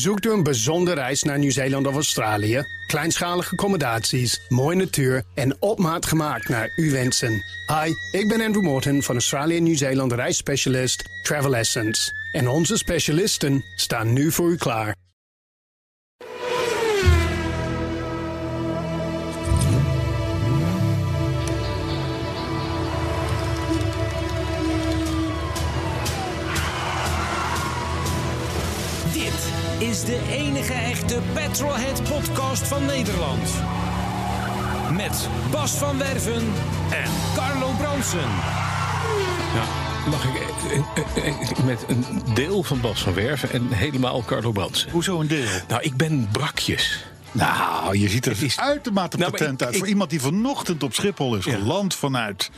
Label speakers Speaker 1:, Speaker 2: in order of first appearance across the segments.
Speaker 1: Zoekt u een bijzondere reis naar Nieuw-Zeeland of Australië? Kleinschalige accommodaties, mooie natuur en op maat gemaakt naar uw wensen. Hi, ik ben Andrew Morton van Australië Nieuw-Zeeland reisspecialist Travel Essence. En onze specialisten staan nu voor u klaar.
Speaker 2: Is de enige echte Petrolhead podcast van Nederland. Met Bas van Werven en Carlo Bronsen.
Speaker 3: Ja, mag ik eh, eh, eh, met een deel van Bas van Werven en helemaal Carlo Brandsen?
Speaker 4: Hoezo een deel?
Speaker 3: Nou, ik ben brakjes.
Speaker 4: Nou, je ziet er
Speaker 3: is-
Speaker 4: uitermate
Speaker 3: Nou,
Speaker 4: patent
Speaker 3: ik-
Speaker 4: uit.
Speaker 3: ik-
Speaker 4: Voor iemand die vanochtend op Schiphol is
Speaker 3: Ja.
Speaker 4: geland vanuit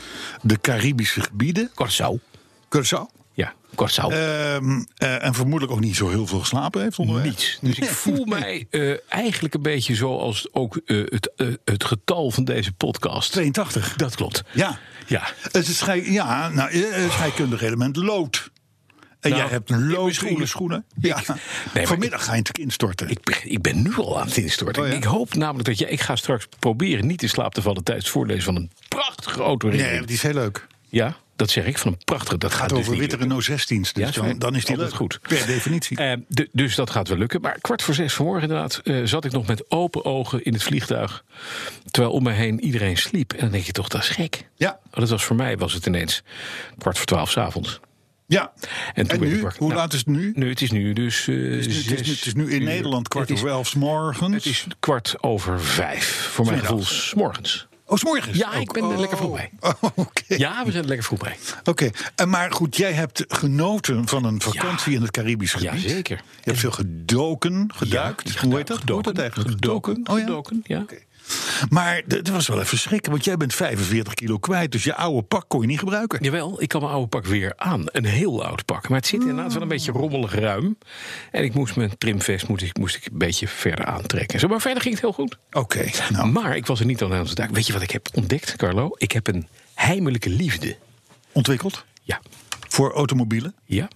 Speaker 4: de Caribische gebieden.
Speaker 3: Curaçao.
Speaker 4: Curaçao. Ehm, eh, en vermoedelijk ook niet zo heel veel geslapen heeft onderweg.
Speaker 3: Niets. Dus ik voel mij eh, eigenlijk een beetje zoals ook eh, het, het getal van deze podcast.
Speaker 4: 82.
Speaker 3: Dat klopt.
Speaker 4: Ja.
Speaker 3: Ja.
Speaker 4: Het is schei- ja, nou, een scheikundig element lood. En
Speaker 3: Nou,
Speaker 4: jij hebt een lood
Speaker 3: schoenen.
Speaker 4: schoenen. Ja. Vanmiddag ga je natuurlijk instorten.
Speaker 3: Ik, ben- ik ben nu al aan het instorten.
Speaker 4: Oh ja?
Speaker 3: Ik hoop namelijk dat jij. Ik ga straks proberen niet in slaap te vallen tijdens het voorlezen van een prachtige autoherinnering.
Speaker 4: nee, die is heel leuk.
Speaker 3: Ja, dat zeg ik. Van een prachtige. Dat
Speaker 4: Het
Speaker 3: gaat
Speaker 4: gaat
Speaker 3: dus
Speaker 4: over witte. Renault 16's. Dus
Speaker 3: Ja,
Speaker 4: dan, is die leuk.
Speaker 3: goed.
Speaker 4: Per definitie.
Speaker 3: Eh, de- dus dat gaat wel lukken. Maar kwart voor zes vanmorgen inderdaad eh, zat ik nog met open ogen in het vliegtuig. Terwijl om me heen iedereen sliep. En dan denk je toch, dat is gek.
Speaker 4: Ja.
Speaker 3: Dat was voor mij was het ineens kwart voor twaalf 's avonds.
Speaker 4: Ja.
Speaker 3: En,
Speaker 4: nu? Hoe
Speaker 3: Nou,
Speaker 4: laat is het nu?
Speaker 3: Nu, het is nu dus. eh,
Speaker 4: Het is, nu- het, is, nu-
Speaker 3: zes
Speaker 4: het is nu in
Speaker 3: uur.
Speaker 4: Nederland kwart over elf 's morgens.
Speaker 3: Het is kwart over vijf. Voor mijn gevoel s morgens.
Speaker 4: Oh, 's morgens?
Speaker 3: Ja, ik ben er
Speaker 4: Oh.
Speaker 3: lekker vroeg bij.
Speaker 4: Oh, Oké.
Speaker 3: Ja, we zijn er lekker vroeg bij.
Speaker 4: Oké. En Maar goed, jij hebt genoten van een vakantie in het Caribisch gebied.
Speaker 3: Jazeker.
Speaker 4: Je hebt veel gedoken, geduikt.
Speaker 3: Ja,
Speaker 4: Hoe heet dat?
Speaker 3: gedoken,
Speaker 4: Hoe heet dat eigenlijk?
Speaker 3: Gedoken.
Speaker 4: Oh ja?
Speaker 3: gedoken, ja.
Speaker 4: Maar het was wel even schrikken, want jij bent 45 kilo kwijt. Dus je oude pak kon je niet gebruiken.
Speaker 3: Jawel, ik kan mijn oude pak weer aan. Een heel oud pak. Maar het zit inderdaad wel een beetje rommelig ruim. En ik moest mijn trimvest moest ik, moest ik een beetje verder aantrekken. Zo, maar verder ging het heel goed.
Speaker 4: Oké. Nou,
Speaker 3: Maar ik was er niet aan aan het duiken. Weet je wat ik heb ontdekt, Carlo? Ik heb een heimelijke liefde.
Speaker 4: ontwikkeld
Speaker 3: Ja.
Speaker 4: voor automobielen.
Speaker 3: Ja?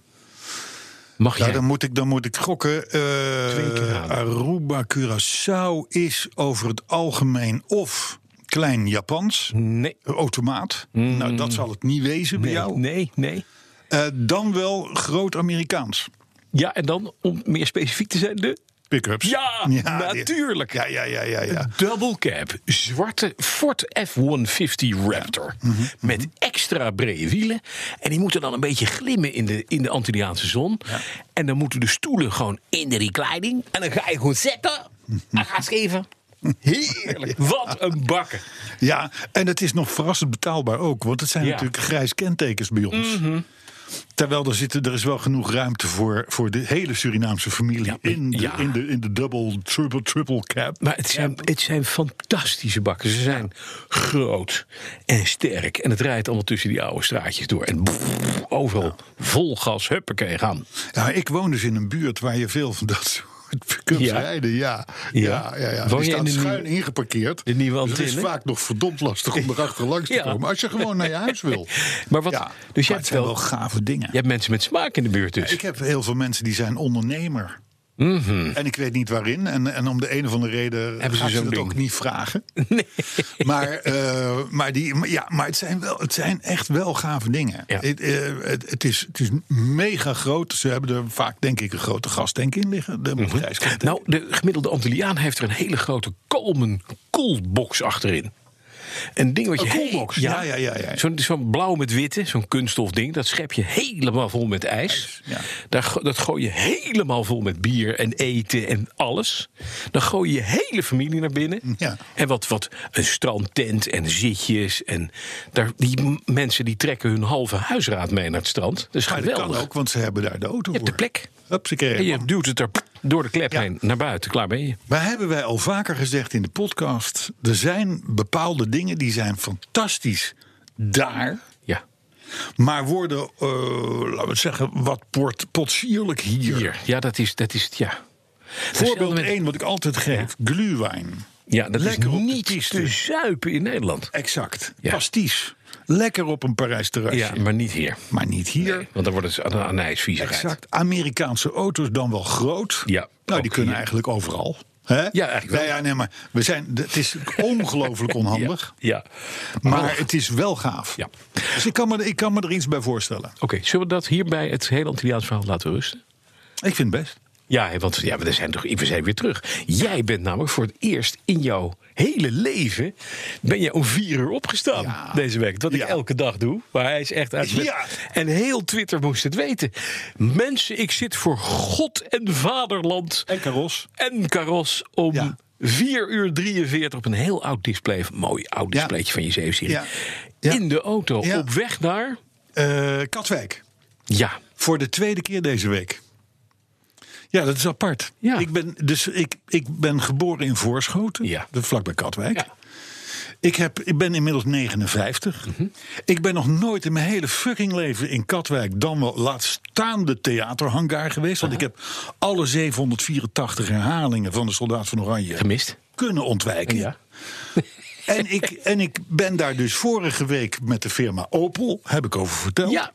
Speaker 3: Mag
Speaker 4: Ja,
Speaker 3: jij?
Speaker 4: dan moet ik, dan moet ik gokken.
Speaker 3: raden.
Speaker 4: Aruba, Curaçao is over het algemeen of klein Japans,
Speaker 3: Nee.
Speaker 4: automaat. Nou, dat zal het niet wezen bij jou.
Speaker 3: nee, nee.
Speaker 4: Eh, dan wel groot Amerikaans.
Speaker 3: Ja, en dan, om meer specifiek te zijn, de...
Speaker 4: Pick-ups.
Speaker 3: Ja, natuurlijk.
Speaker 4: Ja, ja, ja, ja. ja.
Speaker 3: Double cab, zwarte Ford F-150 Raptor.
Speaker 4: Mhm,
Speaker 3: Met extra brede wielen. En die moeten dan een beetje glimmen in de, in de Antilliaanse zon. En dan moeten de stoelen gewoon in de reclining. En dan ga je gewoon zitten.
Speaker 4: Mhm.
Speaker 3: En ga schrijven. Heerlijk. Wat een bakken.
Speaker 4: Ja, en het is nog verrassend betaalbaar ook. Want het zijn
Speaker 3: Ja.
Speaker 4: natuurlijk grijs kentekens bij ons.
Speaker 3: Mhm.
Speaker 4: Terwijl er, zitten, er is wel genoeg ruimte voor, voor de hele Surinaamse familie
Speaker 3: Ja,
Speaker 4: in, de,
Speaker 3: ja.
Speaker 4: in, de, in de double, triple, triple cab.
Speaker 3: Maar het zijn, het zijn fantastische bakken. Ze zijn groot en sterk. En het rijdt allemaal tussen die oude straatjes door. En brrr, overal vol gas, huppakee, gaan.
Speaker 4: Ja, ik woon dus in een buurt waar je veel van dat soort pick-ups
Speaker 3: Ja.
Speaker 4: rijden. Ja,
Speaker 3: Ja.
Speaker 4: ja, ja. Die staan schuin
Speaker 3: nieuwe-
Speaker 4: ingeparkeerd.
Speaker 3: de nieuwe
Speaker 4: dus het is vaak nog verdomd lastig om erachter langs te komen. Als je gewoon naar je huis wil.
Speaker 3: Maar wat, dus je
Speaker 4: het
Speaker 3: hebt
Speaker 4: zijn
Speaker 3: wel,
Speaker 4: wel gave dingen.
Speaker 3: je hebt mensen met smaak in de buurt dus.
Speaker 4: Ik heb heel veel mensen die zijn ondernemer. En ik weet niet waarin. En, en om de een of andere reden
Speaker 3: Mhm. Hebben ze
Speaker 4: gaan ze dat ook niet vragen. Maar, eh, maar, die, maar ja, maar het, zijn wel, het zijn echt wel gave dingen.
Speaker 3: Ja.
Speaker 4: Het, eh, het, het is, het is mega groot. Ze hebben er vaak denk ik een grote gastank in liggen. De mm
Speaker 3: Nou, de gemiddelde Antilliaan heeft er een hele grote Coleman koelbox achterin. Een ding wat je...
Speaker 4: Een ja, ja, ja, ja.
Speaker 3: Zo'n blauw met witte, zo'n kunststof ding. Dat schep je helemaal vol met ijs.
Speaker 4: ja.
Speaker 3: Daar, dat gooi je helemaal vol met bier en eten en alles. Dan gooi je je hele familie naar binnen.
Speaker 4: Ja.
Speaker 3: En wat, wat een strandtent en zitjes. En daar, die mensen die trekken hun halve huisraad mee naar het strand. Dat is
Speaker 4: Maar dat
Speaker 3: geweldig.
Speaker 4: kan ook, want ze hebben daar de auto
Speaker 3: hebt de
Speaker 4: voor.
Speaker 3: plek.
Speaker 4: Hupsakee.
Speaker 3: En je duwt het er door de klep
Speaker 4: Ja.
Speaker 3: heen naar buiten. Klaar ben je.
Speaker 4: Maar hebben wij al vaker gezegd in de podcast... er zijn bepaalde dingen die zijn fantastisch daar...
Speaker 3: Ja.
Speaker 4: maar worden, eh, laten we zeggen, wat port, potsierlijk hier.
Speaker 3: Hier. Ja, dat is, dat is het, ja.
Speaker 4: Voorbeeld
Speaker 3: met-
Speaker 4: 1 wat ik altijd geef, glühwein.
Speaker 3: Ja, dat
Speaker 4: Lekker
Speaker 3: is niet te zuipen in Nederland.
Speaker 4: Exact.
Speaker 3: Ja.
Speaker 4: Pasties. Lekker op een Parijs terrasje.
Speaker 3: Ja, maar niet hier.
Speaker 4: Maar niet hier.
Speaker 3: Nee, want dan wordt het aan.
Speaker 4: Exact. Amerikaanse auto's dan wel groot.
Speaker 3: Ja,
Speaker 4: Nou, die kunnen
Speaker 3: hier.
Speaker 4: eigenlijk overal.
Speaker 3: Ja, eigenlijk wel.
Speaker 4: Nee, ja, nee, maar we zijn, het is ongelooflijk onhandig.
Speaker 3: Ja.
Speaker 4: Maar het is wel gaaf.
Speaker 3: Ja.
Speaker 4: Dus ik kan, me, ik kan me er iets bij voorstellen.
Speaker 3: Oké, zullen we dat hierbij het hele Antilliaans verhaal laten rusten?
Speaker 4: Ik vind het best.
Speaker 3: Ja, want ja, we, zijn toch, we zijn weer terug. Jij bent namelijk voor het eerst in jouw hele leven... ben je om vier uur opgestaan
Speaker 4: Ja.
Speaker 3: deze week. Wat ik
Speaker 4: Ja.
Speaker 3: elke dag doe. Maar hij is echt uit.
Speaker 4: Ja.
Speaker 3: En heel Twitter moest het weten. Mensen, ik zit voor God en vaderland...
Speaker 4: En Karos.
Speaker 3: en Karos om
Speaker 4: Ja.
Speaker 3: 4 uur 43 op een heel oud display. Mooi oud displaytje van je 7-serie.
Speaker 4: Ja. Ja.
Speaker 3: In de auto, op weg naar...
Speaker 4: Eh, Katwijk.
Speaker 3: Ja,
Speaker 4: Voor de tweede keer deze week. Ja, dat is apart.
Speaker 3: Ja.
Speaker 4: Ik, ben, dus ik, ik ben geboren in Voorschoten,
Speaker 3: Ja.
Speaker 4: is vlakbij Katwijk.
Speaker 3: Ja.
Speaker 4: Ik, heb, ik ben inmiddels 59.
Speaker 3: Mhm.
Speaker 4: Ik ben nog nooit in mijn hele fucking leven in Katwijk... dan wel laat staan de theaterhangar geweest. Want ik heb alle 784 herhalingen van de Soldaat van Oranje...
Speaker 3: gemist.
Speaker 4: kunnen ontwijken.
Speaker 3: Ja.
Speaker 4: En, ik, en ik ben daar dus vorige week met de firma Opel... heb ik over verteld.
Speaker 3: Ja.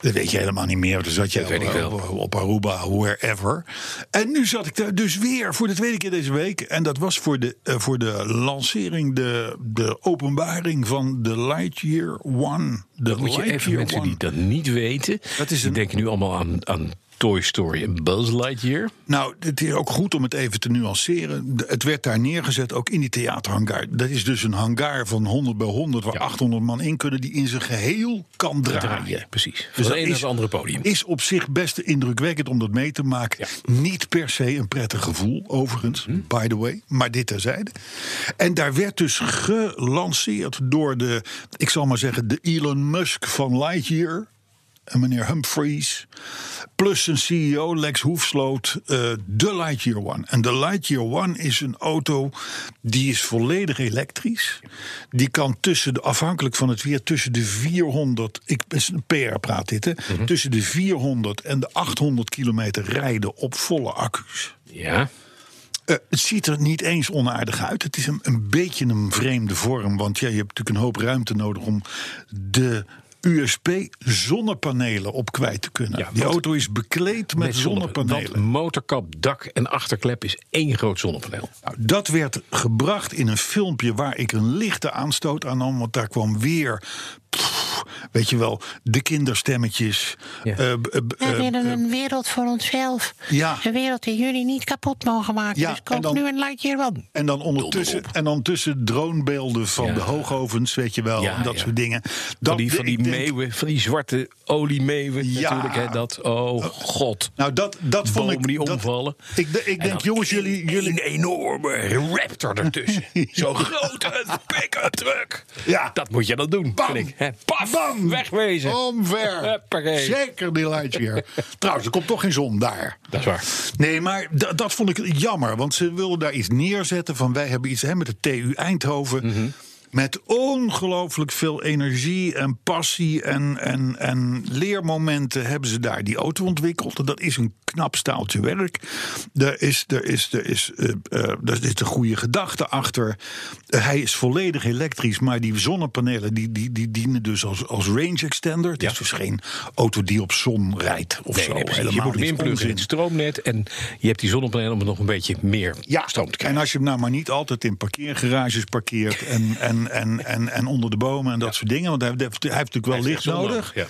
Speaker 4: Dat weet je helemaal niet meer. Dus zat je
Speaker 3: ik
Speaker 4: op, op Aruba, wherever. En nu zat ik daar dus weer voor de tweede keer deze week. En dat was voor de, eh, voor de lancering, de, de openbaring van de Lightyear One. De
Speaker 3: Dat moet je even mensen
Speaker 4: One.
Speaker 3: die dat niet weten.
Speaker 4: Dat is
Speaker 3: die
Speaker 4: een-
Speaker 3: denken nu allemaal aan, aan Toy Story en Buzz Lightyear.
Speaker 4: Nou, het is ook goed om het even te nuanceren. Het werd daar neergezet, ook in die theaterhangar. Dat is dus een hangar van 100 bij 100, waar
Speaker 3: Ja.
Speaker 4: 800 man in kunnen, die in zijn geheel kan draaien.
Speaker 3: Draaien, precies.
Speaker 4: Dus dat
Speaker 3: het andere podium.
Speaker 4: Is op zich best indrukwekkend om dat mee te maken. Niet per se een prettig gevoel, overigens,
Speaker 3: Hm.
Speaker 4: by the way. Maar dit terzijde. En daar werd dus gelanceerd door de, ik zal maar zeggen, de Elon Musk van Lightyear. En meneer Humphreys. Plus zijn CEO Lex Hoefsloot. eh, de Lightyear One. En de Lightyear One is een auto die is volledig elektrisch. Die kan tussen de, afhankelijk van het weer, tussen de 400. Ik een PR praat dit, hè?
Speaker 3: Mhm.
Speaker 4: Tussen de 400 en de 800 kilometer rijden op volle accu's.
Speaker 3: Ja.
Speaker 4: Eh, het ziet er niet eens onaardig uit. Het is een, een beetje een vreemde vorm. Want ja, je hebt natuurlijk een hoop ruimte nodig om de USB-zonnepanelen op kwijt te kunnen.
Speaker 3: Ja,
Speaker 4: Die auto is bekleed met, zonnepanelen.
Speaker 3: Want motorkap, dak en achterklep is één groot zonnepaneel.
Speaker 4: Nou, dat werd gebracht in een filmpje waar ik een lichte aanstoot aan nam. Want daar kwam weer, pff, weet je wel, de kinderstemmetjes.
Speaker 3: Ja.
Speaker 4: eh,
Speaker 5: We
Speaker 4: eh,
Speaker 5: willen een wereld voor onszelf.
Speaker 4: Ja.
Speaker 5: Een wereld die jullie niet kapot mogen maken.
Speaker 4: Ja,
Speaker 5: dus koop
Speaker 4: dan-
Speaker 5: nu een Lightyear One.
Speaker 4: En dan ondertussen, en dan tussen dronebeelden van
Speaker 3: Ja.
Speaker 4: de hoogovens, weet je wel,
Speaker 3: Ja,
Speaker 4: en dat
Speaker 3: ja.
Speaker 4: soort dingen.
Speaker 3: Van die, van die
Speaker 4: denk-
Speaker 3: meeuwen, van die zwarte oliemeeuwen
Speaker 4: Ja.
Speaker 3: natuurlijk. Hè, dat, oh god.
Speaker 4: Nou, dat, dat vond ik.
Speaker 3: die
Speaker 4: dat- ik, ik
Speaker 3: En
Speaker 4: denk, jongens,
Speaker 3: een-
Speaker 4: jullie. jullie
Speaker 3: Een enorme raptor ertussen. Zo'n grote pick-up truck.
Speaker 4: Ja.
Speaker 3: Dat moet je dan doen,
Speaker 4: Bam.
Speaker 3: vind ik. Hè, Paf,
Speaker 4: Bam.
Speaker 3: Wegwezen.
Speaker 4: Omver.
Speaker 3: Huppakee.
Speaker 4: Zeker die Lightyear. Trouwens, er komt toch geen zon daar.
Speaker 3: Dat is waar.
Speaker 4: Nee, maar da- dat vond ik jammer. Want ze wilden daar iets neerzetten van... wij hebben iets hè, met de TU Eindhoven...
Speaker 3: Mhm.
Speaker 4: Met ongelooflijk veel energie en passie en, en, en leermomenten hebben ze daar die auto ontwikkeld. En dat is een knap staaltje werk. Er is, er is, er is, eh, er is een goede gedachte achter. Hij is volledig elektrisch, maar die zonnepanelen die, die, die dienen dus als, als range extender. Het
Speaker 3: Ja.
Speaker 4: is dus geen auto die op zon rijdt of
Speaker 3: Nee,
Speaker 4: zo.
Speaker 3: nee. Je moet hem inpluggen in het stroomnet. En je hebt die zonnepanelen om nog een beetje meer
Speaker 4: Ja,
Speaker 3: stroom te
Speaker 4: en
Speaker 3: krijgen.
Speaker 4: als je hem nou maar niet altijd in parkeergarages parkeert en, en, en, en, en onder de bomen en dat soort dingen, want hij heeft, hij heeft natuurlijk wel licht nodig,
Speaker 3: nodig,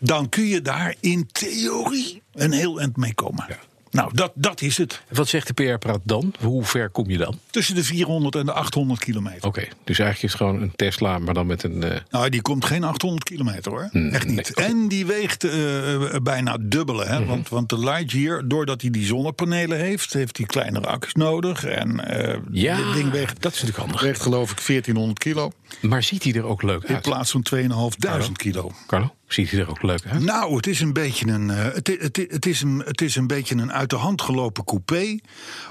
Speaker 4: dan kun je daar in theorie een heel eind mee komen.
Speaker 3: Ja.
Speaker 4: Nou, dat, dat is het.
Speaker 3: Wat zegt de PR-praat dan? Hoe ver kom je dan?
Speaker 4: Tussen de 400 en de 800 kilometer.
Speaker 3: Oké, dus eigenlijk is het gewoon een Tesla, maar dan met een... eh,
Speaker 4: Nou, die komt geen 800 kilometer hoor. Echt niet.
Speaker 3: nee.
Speaker 4: En die weegt eh, bijna dubbele. Hè? want, want de Lightyear, doordat hij die zonnepanelen heeft, heeft hij kleinere accu's nodig. En eh
Speaker 3: ja,
Speaker 4: dit ding weegt,
Speaker 3: dat is natuurlijk handig.
Speaker 4: weegt geloof ik 1400 kilo.
Speaker 3: Maar ziet hij er ook leuk
Speaker 4: In
Speaker 3: uit?
Speaker 4: plaats van 2500 kilo.
Speaker 3: Carlo, ziet hij er ook leuk uit?
Speaker 4: Nou, het is een beetje een, eh, het, het, het, is een, het is een beetje een uit de hand gelopen coupé.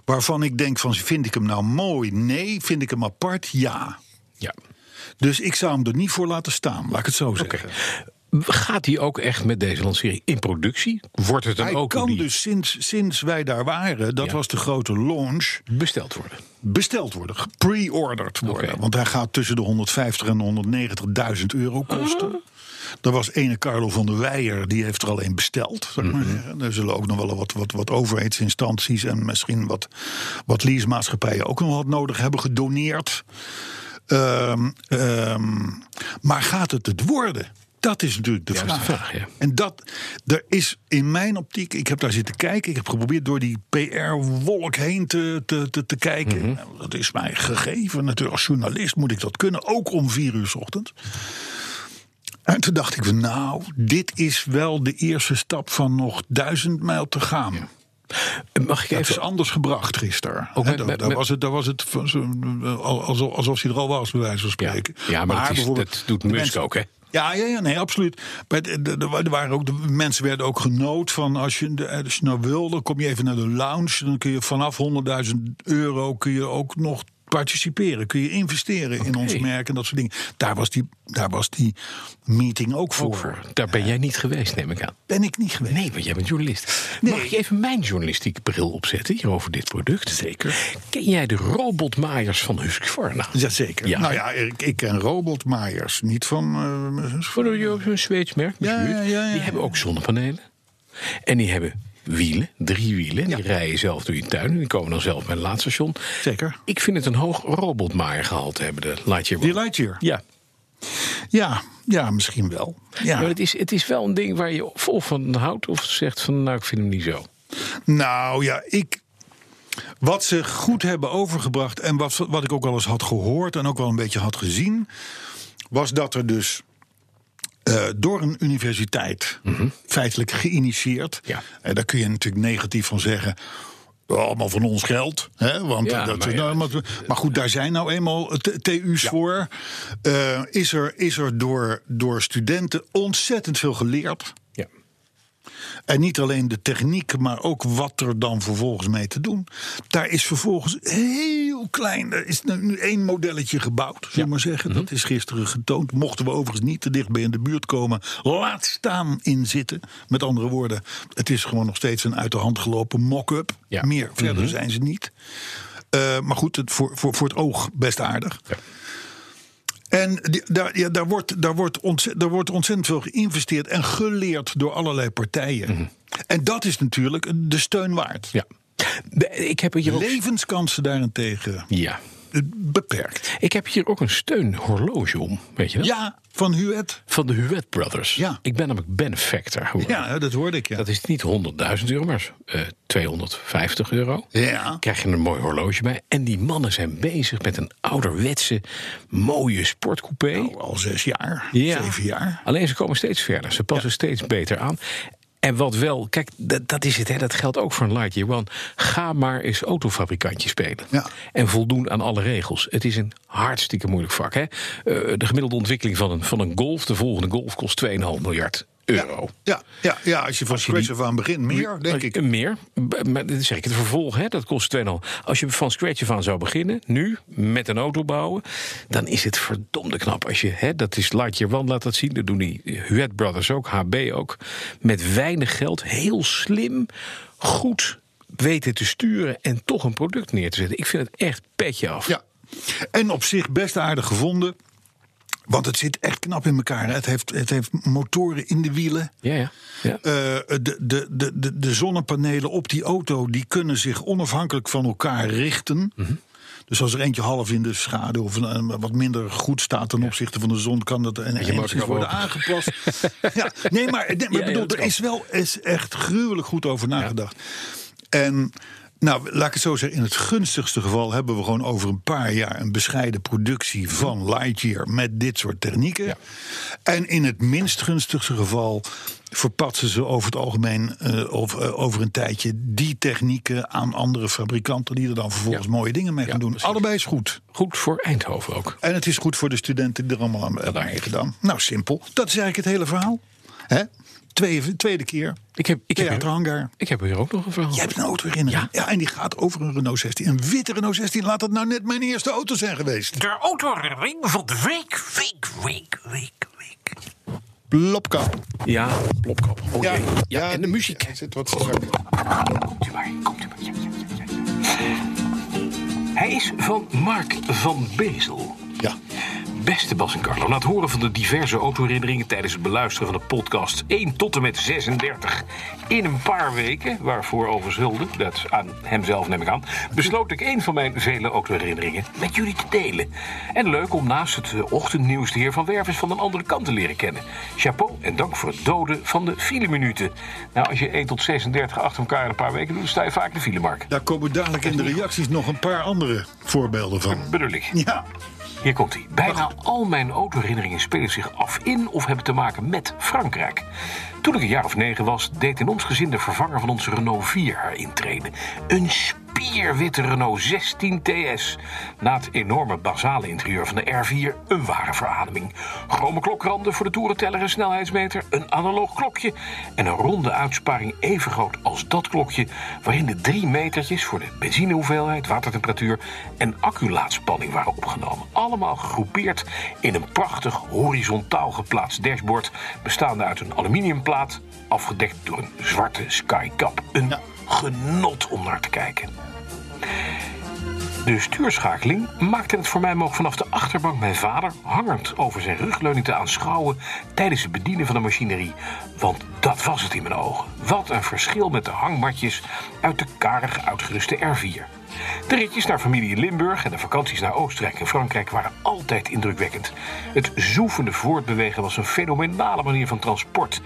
Speaker 4: Waarvan ik denk van, vind ik hem nou mooi? Nee. Vind ik hem apart? Ja.
Speaker 3: Ja.
Speaker 4: Dus ik zou hem er niet voor laten staan, laat ik het zo zeggen.
Speaker 3: Gaat hij ook echt met deze lancering in productie? Wordt het dan
Speaker 4: Hij
Speaker 3: ook
Speaker 4: kan
Speaker 3: die
Speaker 4: dus sinds, sinds wij daar waren, dat
Speaker 3: Ja.
Speaker 4: was de grote launch.
Speaker 3: besteld worden?
Speaker 4: Besteld worden, pre-ordered worden. Want hij gaat tussen de 150 en 190.000 euro kosten. Er was ene Carlo van der Weijer, die heeft er al een besteld. Ik maar zeggen. Er zullen ook nog wel wat, wat, wat overheidsinstanties en misschien wat, wat leasemaatschappijen ook nog wat nodig hebben gedoneerd. Ehm, ehm, maar gaat het het worden? Dat is natuurlijk de
Speaker 3: Ja, dat
Speaker 4: vraag.
Speaker 3: ja.
Speaker 4: En dat, er is in mijn optiek, ik heb daar zitten kijken, ik heb geprobeerd door die PR-wolk heen te, te, te, te kijken.
Speaker 3: Mhm.
Speaker 4: Nou, dat is mij gegeven, natuurlijk als journalist moet ik dat kunnen, ook om vier uur 's ochtends. En toen dacht ik, nou, dit is wel de eerste stap van nog duizend mijl te gaan.
Speaker 3: Mag ik
Speaker 4: is
Speaker 3: even...
Speaker 4: anders gebracht gisteren.
Speaker 3: Ook met-
Speaker 4: daar,
Speaker 3: met-
Speaker 4: daar
Speaker 3: met-
Speaker 4: was het, daar was het alsof, alsof hij er al was, bij wijze van spreken.
Speaker 3: ja maar, dat, is, dat doet Musk
Speaker 4: mensen-
Speaker 3: ook, hè?
Speaker 4: Ja, ja, ja, nee, absoluut. Er waren ook, de mensen werden ook genood van als je, als je nou wil, dan kom je even naar de lounge. Dan kun je vanaf 100.000 euro kun je ook nog participeren. Kun je investeren in ons merk en dat soort dingen. Daar was die, daar was die meeting ook voor.
Speaker 3: Ook voor. Daar ben jij niet geweest, neem ik aan.
Speaker 4: Ben ik niet geweest.
Speaker 3: Nee, want jij bent journalist.
Speaker 4: Nee.
Speaker 3: Mag ik even mijn journalistieke bril opzetten hier over dit product?
Speaker 4: Zeker.
Speaker 3: Ken jij de robotmaaiers van Husqvarna?
Speaker 4: Jazeker.
Speaker 3: Ja.
Speaker 4: Nou ja, ik, ik ken robotmaaiers, niet van... eh,
Speaker 3: Voor een Zweeds merk.
Speaker 4: Ja,
Speaker 3: misschien.
Speaker 4: ja, ja, ja.
Speaker 3: Die hebben ook zonnepanelen. En die hebben wielen, drie wielen. Die rijden zelf door je tuin. En die komen dan zelf bij een laadstation.
Speaker 4: Zeker.
Speaker 3: Ik vind het een hoog robotmaaier hebben, de Lightyear.
Speaker 4: Die. Lightyear.
Speaker 3: Ja.
Speaker 4: Ja, ja, misschien wel. Ja.
Speaker 3: Maar het is, het is wel een ding waar je of van houdt of zegt van nou ik vind hem niet zo.
Speaker 4: Nou ja, ik. Wat ze goed hebben overgebracht en wat, wat ik ook al eens had gehoord en ook wel een beetje had gezien, was dat er dus eh, door een universiteit, feitelijk geïnitiëerd,
Speaker 3: Ja.
Speaker 4: en daar kun je natuurlijk negatief van zeggen. Allemaal van ons geld. Hè? Want
Speaker 3: Ja,
Speaker 4: dat,
Speaker 3: maar
Speaker 4: nou, maar, maar goed, daar zijn nou eenmaal TU's voor. Eh, is er, is er door, door studenten ontzettend veel geleerd. En niet alleen de techniek, maar ook wat er dan vervolgens mee te doen. Daar is vervolgens heel klein. Er is nu één modelletje gebouwd, zullen we maar zeggen. Dat is gisteren getoond. Mochten we overigens niet te dichtbij in de buurt komen, laat staan in zitten. Met andere woorden, het is gewoon nog steeds een uit de hand gelopen mock-up.
Speaker 3: Ja.
Speaker 4: Meer verder zijn ze niet. Eh, maar goed, het, voor, voor, voor het oog best aardig.
Speaker 3: Ja.
Speaker 4: En die- daar, ja, daar, wordt, daar, wordt ontzettend, daar wordt ontzettend veel geïnvesteerd en geleerd door allerlei partijen. En dat is natuurlijk de steun waard.
Speaker 3: ja. De- ik heb hier ook.
Speaker 4: Levenskansen daarentegen
Speaker 3: Ja.
Speaker 4: beperkt.
Speaker 3: Ik heb hier ook een steunhorloge om. Weet je dat?
Speaker 4: Ja, van Huet.
Speaker 3: Van de Huet Brothers.
Speaker 4: Ja.
Speaker 3: Ik ben namelijk benefactor. geworden.
Speaker 4: Ja, dat hoorde ik. Ja.
Speaker 3: Dat is niet 100.000 euro, maar eh 250 euro.
Speaker 4: Ja.
Speaker 3: Krijg je een mooi horloge bij. En die mannen zijn bezig met een ouderwetse, mooie sportcoupé.
Speaker 4: Nou, al zes jaar,
Speaker 3: Ja.
Speaker 4: zeven jaar.
Speaker 3: Alleen ze komen steeds verder. Ze passen steeds beter aan. En wat wel, kijk, dat, dat is het, hè, dat geldt ook voor een Lightyear One. Ga maar eens autofabrikantje spelen.
Speaker 4: Ja.
Speaker 3: En voldoen aan alle regels. Het is een hartstikke moeilijk vak. Hè? Eh, de gemiddelde ontwikkeling van een, van een Golf, de volgende Golf, kost 2,5 miljard euro.
Speaker 4: Ja, ja, ja, als je van
Speaker 3: je
Speaker 4: scratch af aan begint, meer, denk
Speaker 3: je-
Speaker 4: ik.
Speaker 3: Meer. Maar dat is zeker het vervolg, hè? dat kost 2,5. Als je van scratch af aan zou beginnen, nu, met een auto bouwen... dan is het verdomde knap. Als je, hè, dat is Lightyear One, laat dat zien. Dat doen die Huet Brothers ook, HB ook. Met weinig geld, heel slim, goed weten te sturen... en toch een product neer te zetten. Ik vind het echt petje af.
Speaker 4: Ja. En op zich best aardig gevonden. Want het zit echt knap in elkaar. hè. Het heeft, het heeft motoren in de wielen.
Speaker 3: ja. ja. ja.
Speaker 4: Eh, de, de, de, de, de zonnepanelen op die auto die kunnen zich onafhankelijk van elkaar richten.
Speaker 3: Mhm.
Speaker 4: Dus als er eentje half in de schaduw of wat minder goed staat ten opzichte van de zon, kan dat en enigszins worden
Speaker 3: open.
Speaker 4: aangepast. ja, nee, maar, nee, maar
Speaker 3: Ja,
Speaker 4: bedoel, er is wel is echt gruwelijk goed over nagedacht. En nou, laat ik het zo zeggen, in het gunstigste geval hebben we gewoon over een paar jaar een bescheiden productie van Lightyear met dit soort technieken.
Speaker 3: Ja.
Speaker 4: En in het minst gunstigste geval verpatsen ze over het algemeen eh, of, eh, over een tijdje die technieken aan andere fabrikanten die er dan vervolgens
Speaker 3: Ja.
Speaker 4: mooie dingen mee
Speaker 3: Ja,
Speaker 4: gaan doen.
Speaker 3: precies.
Speaker 4: Allebei is goed.
Speaker 3: Goed voor Eindhoven ook.
Speaker 4: En het is goed voor de studenten die er allemaal aan hebben meegedaan. Nou, simpel. Dat is eigenlijk het hele verhaal. Hè? Tweede, tweede keer.
Speaker 3: Ik heb, ik, heb hier,
Speaker 4: Theaterhangar.
Speaker 3: ik heb hier ook nog een verhaal.
Speaker 4: Jij hebt een auto herinneren.
Speaker 3: Ja.
Speaker 4: Ja. en die gaat over een Renault 16. Een witte Renault 16. Laat dat nou net mijn eerste auto zijn geweest.
Speaker 5: De autoherinnering van de week, week, week, week, week.
Speaker 4: Plopkap.
Speaker 3: Ja, plopkap. Oh, ja, en de muziek.
Speaker 4: Er zit wat.
Speaker 5: Komt u maar, komt u maar. Ja, Hij
Speaker 3: is van Mark van Bezel.
Speaker 4: Ja.
Speaker 3: Beste Bas en Carlo, na het horen van de diverse autoherinneringen tijdens het beluisteren van de podcast 1 tot en met 36 in een paar weken, waarvoor overigens hulde, dat aan hemzelf neem ik aan, besloot ik een van mijn vele autoherinneringen met jullie te delen. En leuk om naast het eh, ochtendnieuws de heer Van Werf eens van een andere kant te leren kennen. Chapeau en dank voor het doden van de fileminuten. Nou, als je 1 tot 36 achter elkaar in een paar weken doet, dan sta je vaak in de filemark.
Speaker 4: Daar komen dadelijk in de reacties nog een paar andere voorbeelden van.
Speaker 3: Bedoel ik.
Speaker 4: Ja.
Speaker 3: Hier komt hij. Bijna al mijn autoherinneringen spelen zich af in of hebben te maken met Frankrijk. Toen ik een jaar of negen was, deed in ons gezin de vervanger van onze Renault 4 haar intrede. Een spierwitte Renault 16 TS. Na het enorme basale interieur van de R4 een ware verademing. Chrome klokranden voor de toerenteller en snelheidsmeter, een analoog klokje en een ronde uitsparing even groot als dat klokje, waarin de drie metertjes voor de benzinehoeveelheid, watertemperatuur en acculaatsspanning waren opgenomen. Allemaal gegroepeerd in een prachtig horizontaal geplaatst dashboard, bestaande uit een aluminiumplaat, afgedekt door een zwarte skycap. Een genot om naar te kijken. De stuurschakeling maakte het voor mij mogelijk vanaf de achterbank mijn vader hangend over zijn rugleuning te aanschouwen tijdens het bedienen van de machinerie. Want dat was het in mijn ogen. Wat een verschil met de hangmatjes uit de karig uitgeruste R4. De ritjes naar familie in Limburg en de vakanties naar Oostenrijk en Frankrijk waren altijd indrukwekkend. Het zoefende voortbewegen was een fenomenale manier van transport.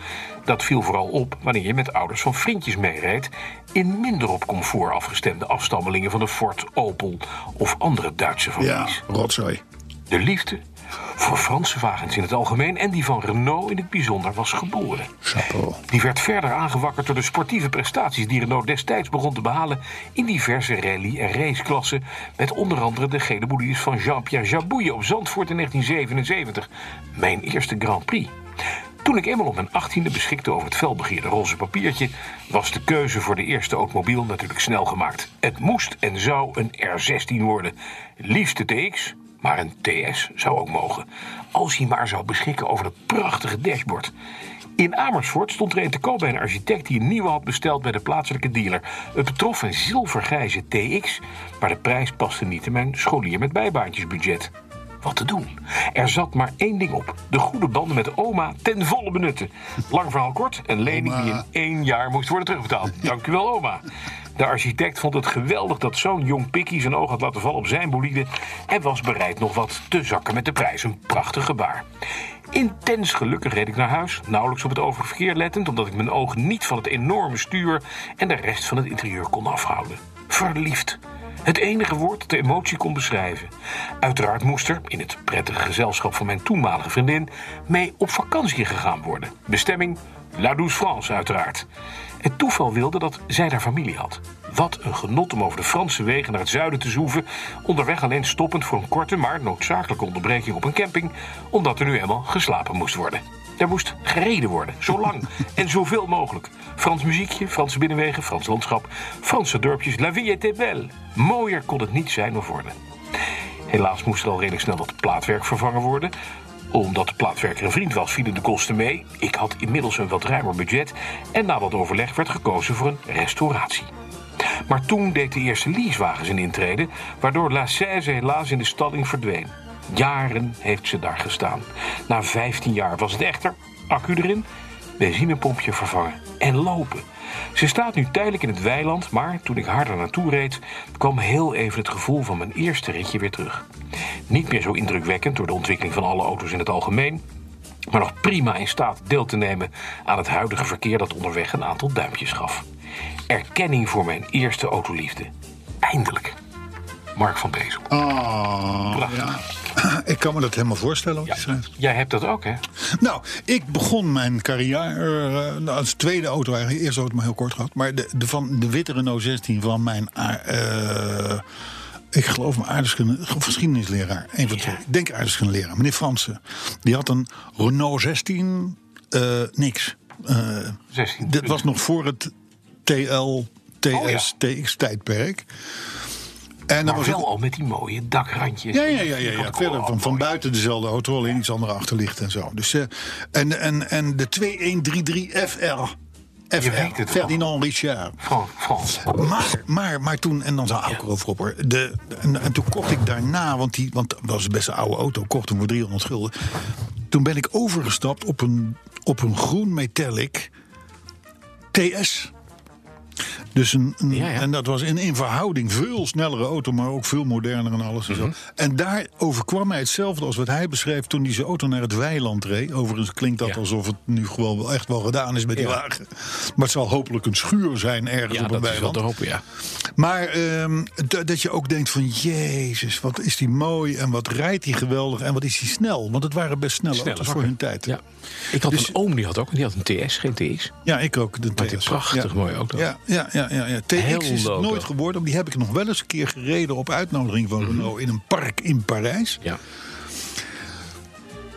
Speaker 3: Dat viel vooral op wanneer je met ouders van vriendjes meereed... in minder op comfort afgestemde afstammelingen van de Ford, Opel of andere Duitse
Speaker 4: Ja,
Speaker 3: families.
Speaker 4: rotzooi.
Speaker 3: De liefde voor Franse wagens in het algemeen en die van Renault in het bijzonder was geboren.
Speaker 4: Chapeau.
Speaker 3: Die werd verder aangewakkerd door de sportieve prestaties die Renault destijds begon te behalen in diverse rally- en raceklassen. Met onder andere de gele bolides van Jean-Pierre Jabouille op Zandvoort in 1977. Mijn eerste Grand Prix. Toen ik eenmaal op mijn achttiende beschikte over het felbegeerde roze papiertje, was de keuze voor de eerste automobiel natuurlijk snel gemaakt. Het moest en zou een R16 worden. Liefst de TX, maar een TS zou ook mogen. Als hij maar zou beschikken over het prachtige dashboard. In Amersfoort stond er een te koop bij een architect die een nieuwe had besteld bij de plaatselijke dealer. Het betrof een zilvergrijze TX, maar de prijs paste niet in mijn scholier met bijbaantjesbudget. Wat te doen? Er zat maar één ding op. De goede banden met oma ten volle benutten. Lang verhaal kort, een lening die in één jaar moest worden terugbetaald. Dank u wel, oma. De architect vond het geweldig dat zo'n jong pikkie zijn oog had laten vallen op zijn bolide... en was bereid nog wat te zakken met de prijs. Een prachtig gebaar. Intens gelukkig reed ik naar huis, nauwelijks op het overige verkeer lettend... omdat ik mijn ogen niet van het enorme stuur en de rest van het interieur kon afhouden. Verliefd. Het enige woord dat de emotie kon beschrijven. Uiteraard moest er, in het prettige gezelschap van mijn toenmalige vriendin, mee op vakantie gegaan worden. Bestemming La Douce France, uiteraard. Het toeval wilde dat zij daar familie had. Wat een genot om over de Franse wegen naar het zuiden te zoeven. Onderweg alleen stoppend voor een korte, maar noodzakelijke onderbreking op een camping. Omdat er nu eenmaal geslapen moest worden. Er moest gereden worden, zo lang en zoveel mogelijk. Frans muziekje, Franse binnenwegen, Frans landschap, Franse dorpjes. La vie était belle. Mooier kon het niet zijn of worden. Helaas moest er al redelijk snel wat plaatwerk vervangen worden. Omdat de plaatwerker een vriend was, vielen de kosten mee. Ik had inmiddels een wat ruimer budget. En na wat overleg werd gekozen voor een restauratie. Maar toen deed de eerste leasewagen zijn intrede, waardoor La 16 helaas in de stalling verdween. Jaren heeft ze daar gestaan. Na 15 jaar was het echter, accu erin, benzinepompje vervangen en lopen. Ze staat nu tijdelijk in het weiland, maar toen ik haar er naartoe reed, kwam heel even het gevoel van mijn eerste ritje weer terug. Niet meer zo indrukwekkend door de ontwikkeling van alle auto's in het algemeen, maar nog prima in staat deel te nemen aan het huidige verkeer dat onderweg een aantal duimpjes gaf. Erkenning voor mijn eerste autoliefde. Eindelijk. Mark van Bezel.
Speaker 4: Oh,
Speaker 3: Prachtig.
Speaker 4: ja. Ik kan me dat helemaal voorstellen wat je schrijft.
Speaker 3: Jij hebt dat ook, hè?
Speaker 4: Nou, ik begon mijn carrière eh, als tweede auto eigenlijk. Eerste auto maar heel kort gehad. Maar de, de, van de witte Renault 16 van mijn... eh, ik geloof mijn aardrijkskunde, geschiedenisleraar. Een van de twee. Ik denk aardrijkskundeleraar. Meneer Fransen. Die had een Renault 16 eh, niks. Eh,
Speaker 3: 16.
Speaker 4: dit was nog voor het TL, TS,
Speaker 3: Oh ja.
Speaker 4: TX tijdperk. En dan
Speaker 3: Maar
Speaker 4: was
Speaker 3: wel
Speaker 4: het,
Speaker 3: al met die mooie dakrandjes.
Speaker 4: ja, ja, ja, ja, ja. Verder van, van buiten dezelfde auto, alleen iets andere achterlicht en zo. Dus, eh, en, en, en de 2133 FR FR. Ferdinand Richard.
Speaker 5: Van, van.
Speaker 4: Maar, maar, maar toen, en dan zou ik erover op hoor. De, en, en toen kocht ik daarna, want, die, want dat was best een oude auto, kocht hem voor 300 gulden. Toen ben ik overgestapt op een, op een groen metallic TS. Dus een, een-
Speaker 3: Ja, ja.
Speaker 4: En dat was in, in verhouding veel snellere auto, maar ook veel moderner en alles. En, zo.
Speaker 3: Mhm.
Speaker 4: en daar overkwam mij hetzelfde als wat hij beschreef toen hij zijn auto naar het weiland reed. Overigens klinkt dat
Speaker 3: Ja.
Speaker 4: alsof het nu gewoon wel echt wel gedaan is met die wagen. Maar het zal hopelijk een schuur zijn ergens op een
Speaker 3: dat is wel te hopen, ja.
Speaker 4: Maar ehm, dat je ook denkt van... Jezus, wat is die mooi en wat rijdt die geweldig en wat is die snel. Want het waren best snelle,
Speaker 3: Snelle
Speaker 4: auto's voor hun tijd.
Speaker 3: Ja. Ik had
Speaker 4: Dus-
Speaker 3: een oom, die had ook, die had een TS, geen TX.
Speaker 4: Ja, ik ook. De TS.
Speaker 3: prachtig mooie auto.
Speaker 4: Ja, ja, ja, ja, ja. TX
Speaker 3: Heel
Speaker 4: is het nooit geworden. maar Die heb ik nog wel eens een keer gereden op uitnodiging van Renault... in een park in Parijs.
Speaker 3: Ja.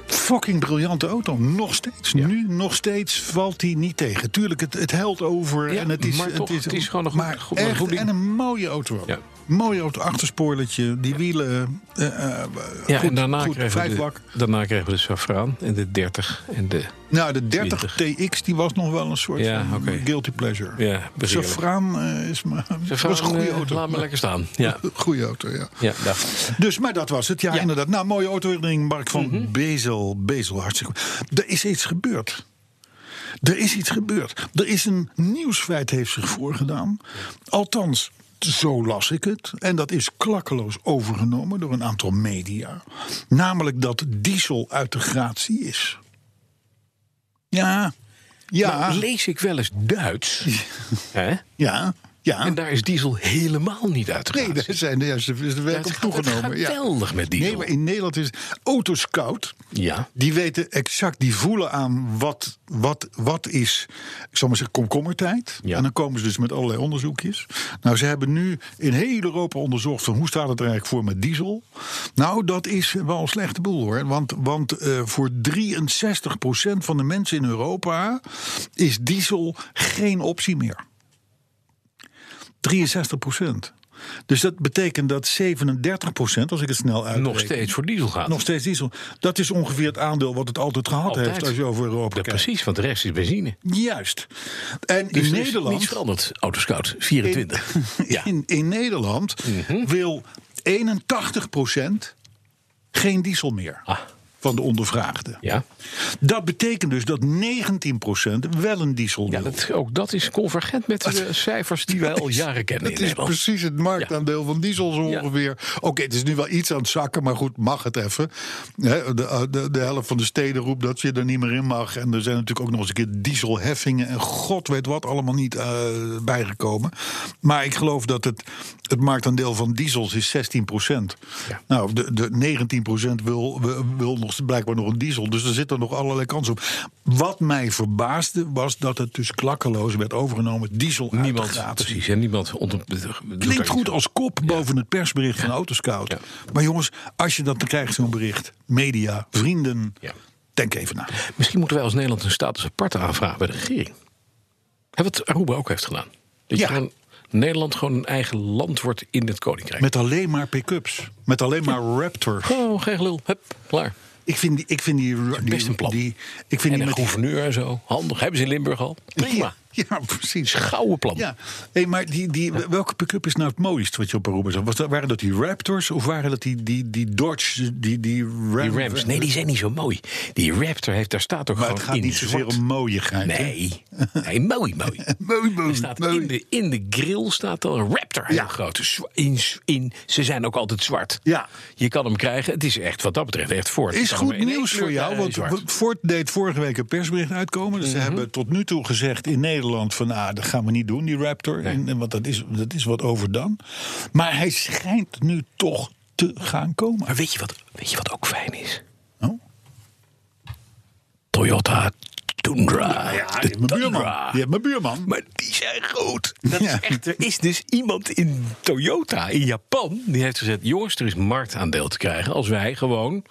Speaker 4: Fucking briljante auto. Nog steeds.
Speaker 3: Ja.
Speaker 4: Nu nog steeds valt die niet tegen. Tuurlijk, het, het over.
Speaker 3: Ja,
Speaker 4: en het is,
Speaker 3: maar toch, het is gewoon een goed-
Speaker 4: maar
Speaker 3: goed-
Speaker 4: echt. En een mooie auto. ook.
Speaker 3: Ja.
Speaker 4: Mooie auto, achterspoorletje, die wielen. eh, eh,
Speaker 3: Ja,
Speaker 4: goed,
Speaker 3: en daarna
Speaker 4: goed,
Speaker 3: kregen, de, daarna kregen we de Safraan en de 30 en de...
Speaker 4: Nou, de 30 TX die was nog wel een soort
Speaker 3: Ja,
Speaker 4: guilty pleasure.
Speaker 3: Ja.
Speaker 4: Safraan eh, is maar
Speaker 3: Safraan,
Speaker 4: was een goede
Speaker 3: eh,
Speaker 4: auto.
Speaker 3: Laat me lekker staan. Ja,
Speaker 4: Goede auto, ja.
Speaker 3: ja.
Speaker 4: Dus, maar dat was het. Ja,
Speaker 3: Ja.
Speaker 4: inderdaad. Nou, mooie autoherinnering, Mark van
Speaker 3: Mhm.
Speaker 4: Bezel. Bezel, hartstikke goed. Er is iets gebeurd. Er is iets gebeurd. Er is een nieuwsfeit heeft zich voorgedaan. Althans, zo las ik het. En dat is klakkeloos overgenomen door een aantal media. Namelijk dat diesel uit de gratie is. Ja, ja,
Speaker 3: Maar lees ik wel eens Duits? Hè?
Speaker 4: ja, ja.
Speaker 3: En daar is diesel helemaal niet uit.
Speaker 4: Nee, daar zijn de juiste de werk op toegenomen. Ja.
Speaker 3: geweldig met diesel.
Speaker 4: Nee, maar in Nederland is Autoscout.
Speaker 3: Ja.
Speaker 4: Die weten exact, die voelen aan wat, wat, wat is, ik zal maar zeggen, komkommertijd.
Speaker 3: Ja.
Speaker 4: En dan komen ze dus met allerlei onderzoekjes. Nou, ze hebben nu in heel Europa onderzocht van hoe staat het er eigenlijk voor met diesel. Nou, dat is wel een slechte boel hoor. Want, want eh, voor 63% van de mensen in Europa is diesel geen optie meer. 63% Dus dat betekent dat 37% als ik het snel uitreken...
Speaker 3: Nog steeds voor diesel gaat.
Speaker 4: Nog steeds diesel. Dat is ongeveer het aandeel wat het altijd gehad
Speaker 3: Altijd.
Speaker 4: heeft als je over Europa
Speaker 3: Ja,
Speaker 4: kijkt.
Speaker 3: precies, want de rest is benzine.
Speaker 4: Juist. En
Speaker 3: Dus
Speaker 4: in
Speaker 3: er
Speaker 4: Nederland.
Speaker 3: niets veranderd. Autoscout 24. ja.
Speaker 4: In, in Nederland
Speaker 3: Mhm.
Speaker 4: wil 81% geen diesel meer.
Speaker 3: Ah.
Speaker 4: Van de ondervraagden.
Speaker 3: Ja,
Speaker 4: Dat betekent dus dat 19% wel een diesel
Speaker 3: ja
Speaker 4: wil.
Speaker 3: dat, ook dat is convergent met de cijfers die wij al jaren kennen
Speaker 4: Het is precies het marktaandeel van diesel zo
Speaker 3: Ja.
Speaker 4: ongeveer. Oké, het is nu wel iets aan het zakken, maar goed, mag het even. De, de, de helft van de steden roept dat je er niet meer in mag. En er zijn natuurlijk ook nog eens een keer dieselheffingen... en god weet wat allemaal niet eh, bijgekomen. Maar ik geloof dat het, het marktaandeel van diesels is 16
Speaker 3: Ja.
Speaker 4: Nou, de, de 19% wil, wil, wil nog blijkbaar nog een diesel. Dus er zitten nog allerlei kansen op. Wat mij verbaasde was dat het dus klakkeloos werd overgenomen. Diesel
Speaker 3: Niemand, precies. En niemand
Speaker 4: Klinkt goed als kop boven het persbericht van Autoscout.
Speaker 3: Ja.
Speaker 4: Maar jongens, als je dat krijgt, zo'n bericht, media, vrienden, denk even na.
Speaker 3: Misschien moeten wij als Nederland een status apart aanvragen bij de regering. Wat Aruba ook heeft gedaan. Dat
Speaker 4: Ja.
Speaker 3: je Nederland gewoon een eigen land wordt in het koninkrijk.
Speaker 4: Met alleen maar pick-ups. Met alleen maar Raptors.
Speaker 3: Oh, geen gelul. Hup, klaar.
Speaker 4: Ik vind die. Ik vind die, die,
Speaker 3: best een plan.
Speaker 4: die ik vind
Speaker 3: En
Speaker 4: die
Speaker 3: een
Speaker 4: met die-
Speaker 3: gouverneur en zo. Handig. Hebben ze in Limburg al. Prima.
Speaker 4: Ja, precies.
Speaker 3: Gouden plan.
Speaker 4: Ja, hey, maar die, die, welke pick-up is nou het mooist wat je op Aruba zag? Was dat, waren dat die Raptors of waren dat die, die, die Dodge, die, die, Ram,
Speaker 3: Die Rams. Nee, die zijn niet zo mooi. Die Raptor heeft, daar staat ook
Speaker 4: Maar
Speaker 3: gewoon
Speaker 4: het gaat
Speaker 3: in
Speaker 4: niet zozeer om mooiigheid.
Speaker 3: Nee. nee, mooi, mooi.
Speaker 4: Mooi, mooi,
Speaker 3: Er staat
Speaker 4: mooi.
Speaker 3: in, de, in de grill staat al een Raptor heel
Speaker 4: Ja.
Speaker 3: groot. In, in, ze zijn ook altijd zwart.
Speaker 4: Ja.
Speaker 3: Je kan hem krijgen. Het is echt wat dat betreft echt Ford.
Speaker 4: Is goed
Speaker 3: in
Speaker 4: nieuws voor jou, want. Ford deed vorige week een persbericht uitkomen. Dus ze hebben tot nu toe gezegd in Nederland van... ah, dat gaan we niet doen, die Raptor.
Speaker 3: Nee.
Speaker 4: En, en want dat is, dat is wat overdone. Maar hij schijnt nu toch te gaan komen.
Speaker 3: Maar weet je, wat, weet je wat ook fijn is?
Speaker 4: Oh?
Speaker 3: Toyota Tundra.
Speaker 4: Ja,
Speaker 3: de
Speaker 4: mijn buurman. Heeft mijn buurman.
Speaker 3: Maar die zijn groot. Dat
Speaker 4: Ja.
Speaker 3: is echt, er is dus iemand in Toyota in Japan die heeft gezegd: jongens, er is marktaandeel te krijgen als wij gewoon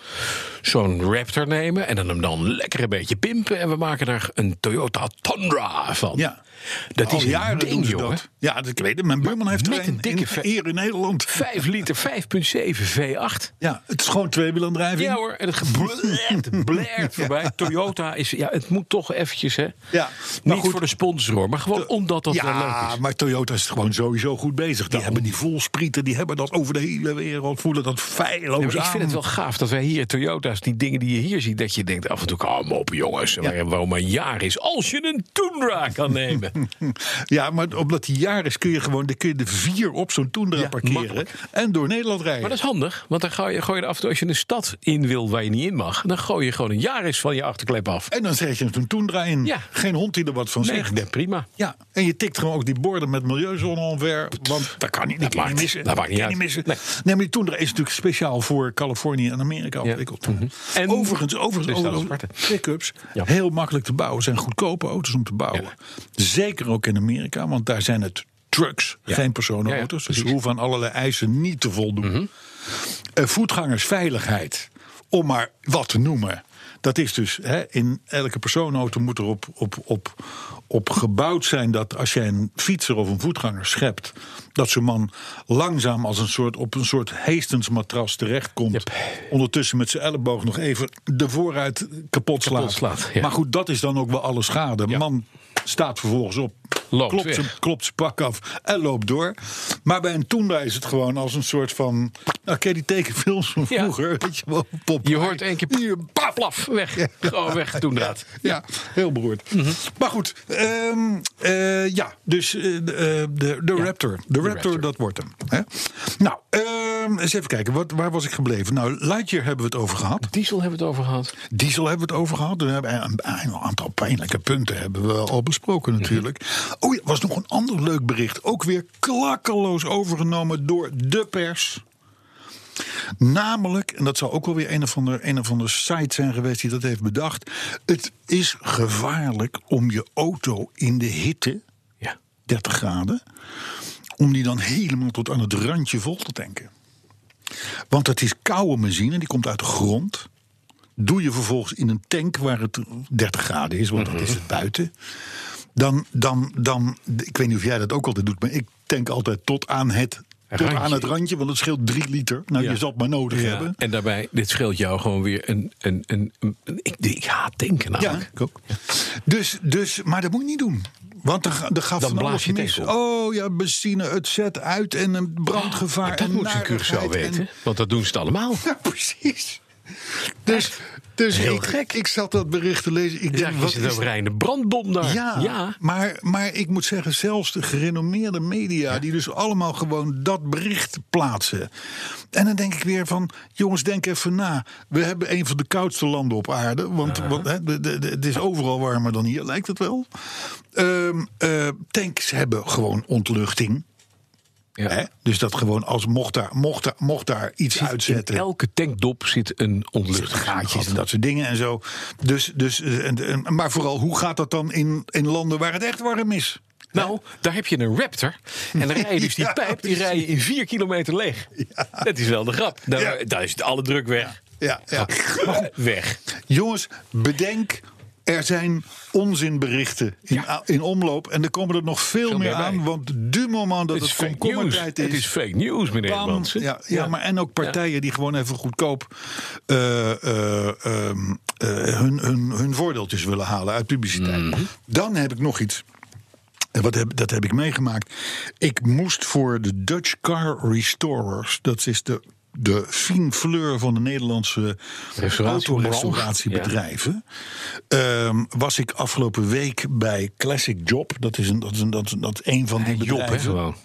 Speaker 3: zo'n Raptor nemen en dan hem dan lekker een beetje pimpen en we maken er een Toyota Tundra van.
Speaker 4: Ja.
Speaker 3: Dat
Speaker 4: Al
Speaker 3: is een
Speaker 4: jaren
Speaker 3: ding,
Speaker 4: doen ze
Speaker 3: jongen.
Speaker 4: dat. Ja, dat ik weet het. Mijn buurman heeft er
Speaker 3: een dikke
Speaker 4: in, hier in Nederland.
Speaker 3: 5 liter, 5,7 V8.
Speaker 4: Ja, het is gewoon tweewielaandrijving.
Speaker 3: Ja hoor, en het blaert voorbij. Toyota is, ja, het moet toch eventjes, hè.
Speaker 4: Ja,
Speaker 3: Niet
Speaker 4: goed.
Speaker 3: voor de sponsor, hoor, maar gewoon omdat dat wel leuk
Speaker 4: Ja,
Speaker 3: is.
Speaker 4: maar Toyota is gewoon sowieso goed bezig. Die hebben die volsprieten, die hebben dat over de hele wereld. Voelen dat feilloos
Speaker 3: Ja, maar ik
Speaker 4: aan.
Speaker 3: vind het wel gaaf dat wij hier Toyota's, die dingen die je hier ziet, dat je denkt af en toe, kom op jongens, waarom een jaar is, als je een Tundra kan nemen.
Speaker 4: Ja, maar omdat die jaar is, kun je gewoon dan kun je de vier op zo'n Tundra
Speaker 3: Ja,
Speaker 4: parkeren.
Speaker 3: makkelijk.
Speaker 4: En door Nederland rijden.
Speaker 3: Maar dat is handig, want dan gooi je, gooi je er af en toe, als je een stad in wil waar je niet in mag, dan gooi je gewoon een Jaris van je achterklep af.
Speaker 4: En dan zet je een Tundra in.
Speaker 3: Ja.
Speaker 4: Geen hond die er wat van
Speaker 3: Nee,
Speaker 4: zegt.
Speaker 3: nee, prima.
Speaker 4: Ja, en je tikt gewoon ook die borden met milieuzone omver. Want dat kan niet, dat
Speaker 3: Dat maakt-
Speaker 4: niet missen.
Speaker 3: dat maakt niet uit.
Speaker 4: missen.
Speaker 3: Nee.
Speaker 4: Nee. maar die Tundra is natuurlijk speciaal voor Californië en Amerika ontwikkeld.
Speaker 3: En-
Speaker 4: overigens, overigens,
Speaker 3: Dus
Speaker 4: overigens pick-ups, heel makkelijk te bouwen. zijn goedkope auto's om te bouwen. Zeker ook in Amerika, want daar zijn het trucks,
Speaker 3: Ja.
Speaker 4: geen personenauto's.
Speaker 3: Ja, ja,
Speaker 4: dus ze hoeven aan allerlei eisen niet te voldoen.
Speaker 3: Mhm.
Speaker 4: Eh, voetgangersveiligheid, om maar wat te noemen. Dat is dus, hè, in elke personenauto moet er op, op, op, op gebouwd zijn dat als jij een fietser of een voetganger schept, dat zo'n man langzaam als een soort, op een soort heestensmatras terechtkomt.
Speaker 3: Yep.
Speaker 4: Ondertussen met zijn elleboog nog even de vooruit kapot slaat.
Speaker 3: Kapot slaat, ja.
Speaker 4: Maar goed, dat is dan ook wel alle schade.
Speaker 3: Ja.
Speaker 4: Man staat vervolgens op,
Speaker 3: Loopt
Speaker 4: klopt, zijn, klopt zijn pak af en loopt door. Maar bij een Tundra is het gewoon als een soort van... Nou, ken je die tekenfilms van
Speaker 3: Ja.
Speaker 4: vroeger? Weet je wel, Popeye.
Speaker 3: Je hoort één keer
Speaker 4: Hier, paf,
Speaker 3: plaf, weg. Gewoon weg, Toendraad.
Speaker 4: ja, heel beroerd.
Speaker 3: Mhm.
Speaker 4: Maar goed, ehm, eh, ja, dus eh, de, eh, de, de Raptor. De Raptor,
Speaker 3: Raptor.
Speaker 4: dat wordt hem. Hè? Nou, ehm, eens even kijken, wat, waar was ik gebleven? Nou, Lightyear hebben we het over gehad.
Speaker 3: Diesel hebben we het over gehad.
Speaker 4: Diesel hebben we het over gehad. We hebben een, een aantal pijnlijke punten hebben we al besproken natuurlijk. Oh ja, was nog een ander leuk bericht. Ook weer klakkeloos overgenomen door de pers. Namelijk, en dat zou ook wel weer een of ander, een of ander site zijn geweest die dat heeft bedacht. Het is gevaarlijk om je auto in de hitte,
Speaker 3: Ja.
Speaker 4: 30 graden, om die dan helemaal tot aan het randje vol te tanken. Want het is koude benzine, die komt uit de grond. Doe je vervolgens in een tank waar het 30 graden is, want dat is het buiten. Dan, dan, dan, ik weet niet of jij dat ook altijd doet, maar ik tank altijd tot aan het, tot
Speaker 3: Randje.
Speaker 4: aan het randje, want het scheelt 3 liter. Nou,
Speaker 3: Ja.
Speaker 4: je zal het maar nodig
Speaker 3: Ja,
Speaker 4: hebben.
Speaker 3: En daarbij, dit scheelt jou gewoon weer een. een, een, een- ik, ik haat denken
Speaker 4: Ja,
Speaker 3: namelijk.
Speaker 4: ik ook. Dus, dus, maar dat moet je niet doen. Want er, er gaat
Speaker 3: Dan blaas je
Speaker 4: mis. Oh ja, benzine, het zet uit en een brandgevaar.
Speaker 3: Maar dat
Speaker 4: en
Speaker 3: moet je Curaçao
Speaker 4: narigheid
Speaker 3: weten.
Speaker 4: en-
Speaker 3: Want dat doen ze het allemaal.
Speaker 4: Ja, precies. Dus, dus
Speaker 3: Heel
Speaker 4: ik,
Speaker 3: gek.
Speaker 4: ik zat dat bericht te lezen. Ik denk, wat
Speaker 3: is het een reine brandbom daar.
Speaker 4: ja,
Speaker 3: ja.
Speaker 4: Maar, maar ik moet zeggen, zelfs de gerenommeerde media... die dus allemaal gewoon dat bericht plaatsen. En dan denk ik weer van, jongens, denk even na. We hebben een van de koudste landen op aarde. Want, want hè, de, de, de- het is overal warmer dan hier, lijkt het wel. Ehm, eh, tanks hebben gewoon ontluchting.
Speaker 3: Ja.
Speaker 4: Hè? Dus dat gewoon als mocht daar, mocht daar, mocht daar iets
Speaker 3: In
Speaker 4: uitzetten
Speaker 3: elke tankdop zit een ontluchtingsgaatje.
Speaker 4: gaatjes en dat soort dingen en zo. Dus, dus, eh, maar vooral, hoe gaat dat dan in, in landen waar het echt warm is?
Speaker 3: Nou, daar heb je een Raptor. En dan rij je dus die
Speaker 4: Ja,
Speaker 3: pijp, die rij je in vier kilometer leeg. Dat is wel de grap. Daar,
Speaker 4: Ja.
Speaker 3: daar is alle druk weg.
Speaker 4: Ja, ja.
Speaker 3: Weg.
Speaker 4: Jongens, bedenk, er zijn onzinberichten in,
Speaker 3: Ja.
Speaker 4: in omloop. En er komen er nog veel,
Speaker 3: Veel
Speaker 4: meer
Speaker 3: bij.
Speaker 4: aan. Want du moment dat
Speaker 3: Het
Speaker 4: het, komkommertijd
Speaker 3: news.
Speaker 4: is...
Speaker 3: Het is fake news, meneer Mansen.
Speaker 4: ja, ja, maar en ook partijen die gewoon even goedkoop eh, eh, ehm, eh, hun, hun, hun voordeeltjes willen halen uit publiciteit.
Speaker 3: Mhm.
Speaker 4: Dan heb ik nog iets. En wat heb, dat heb ik meegemaakt. Ik moest voor de Dutch Car Restorers, dat is de, de fine fleur van de Nederlandse autorestauratiebedrijven, ehm, was ik afgelopen week bij Classic Job. Dat is een, dat is een, dat is een, dat is een van die
Speaker 3: Job, hè,
Speaker 4: bedrijven.
Speaker 3: gewoon.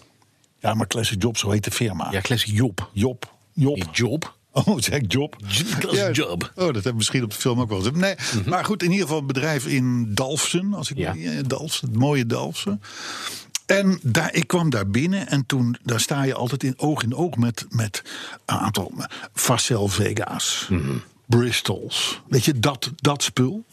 Speaker 4: ja, maar Classic Job, zo heet de firma.
Speaker 3: Ja, classic Job.
Speaker 4: Job. Job.
Speaker 3: Niet Job.
Speaker 4: Oh, zeg Job?
Speaker 3: Classic Job.
Speaker 4: Oh, dat hebben we misschien op de film ook wel gezien. Nee, maar goed, in ieder geval een bedrijf in Dalfsen. Als ik
Speaker 3: Ja.
Speaker 4: ja. Dalfsen, het mooie Dalfsen. En daar, ik kwam daar binnen en toen, daar sta je altijd in oog in oog met, met een aantal Facel Vega's, Bristols. Weet je, dat, dat spul.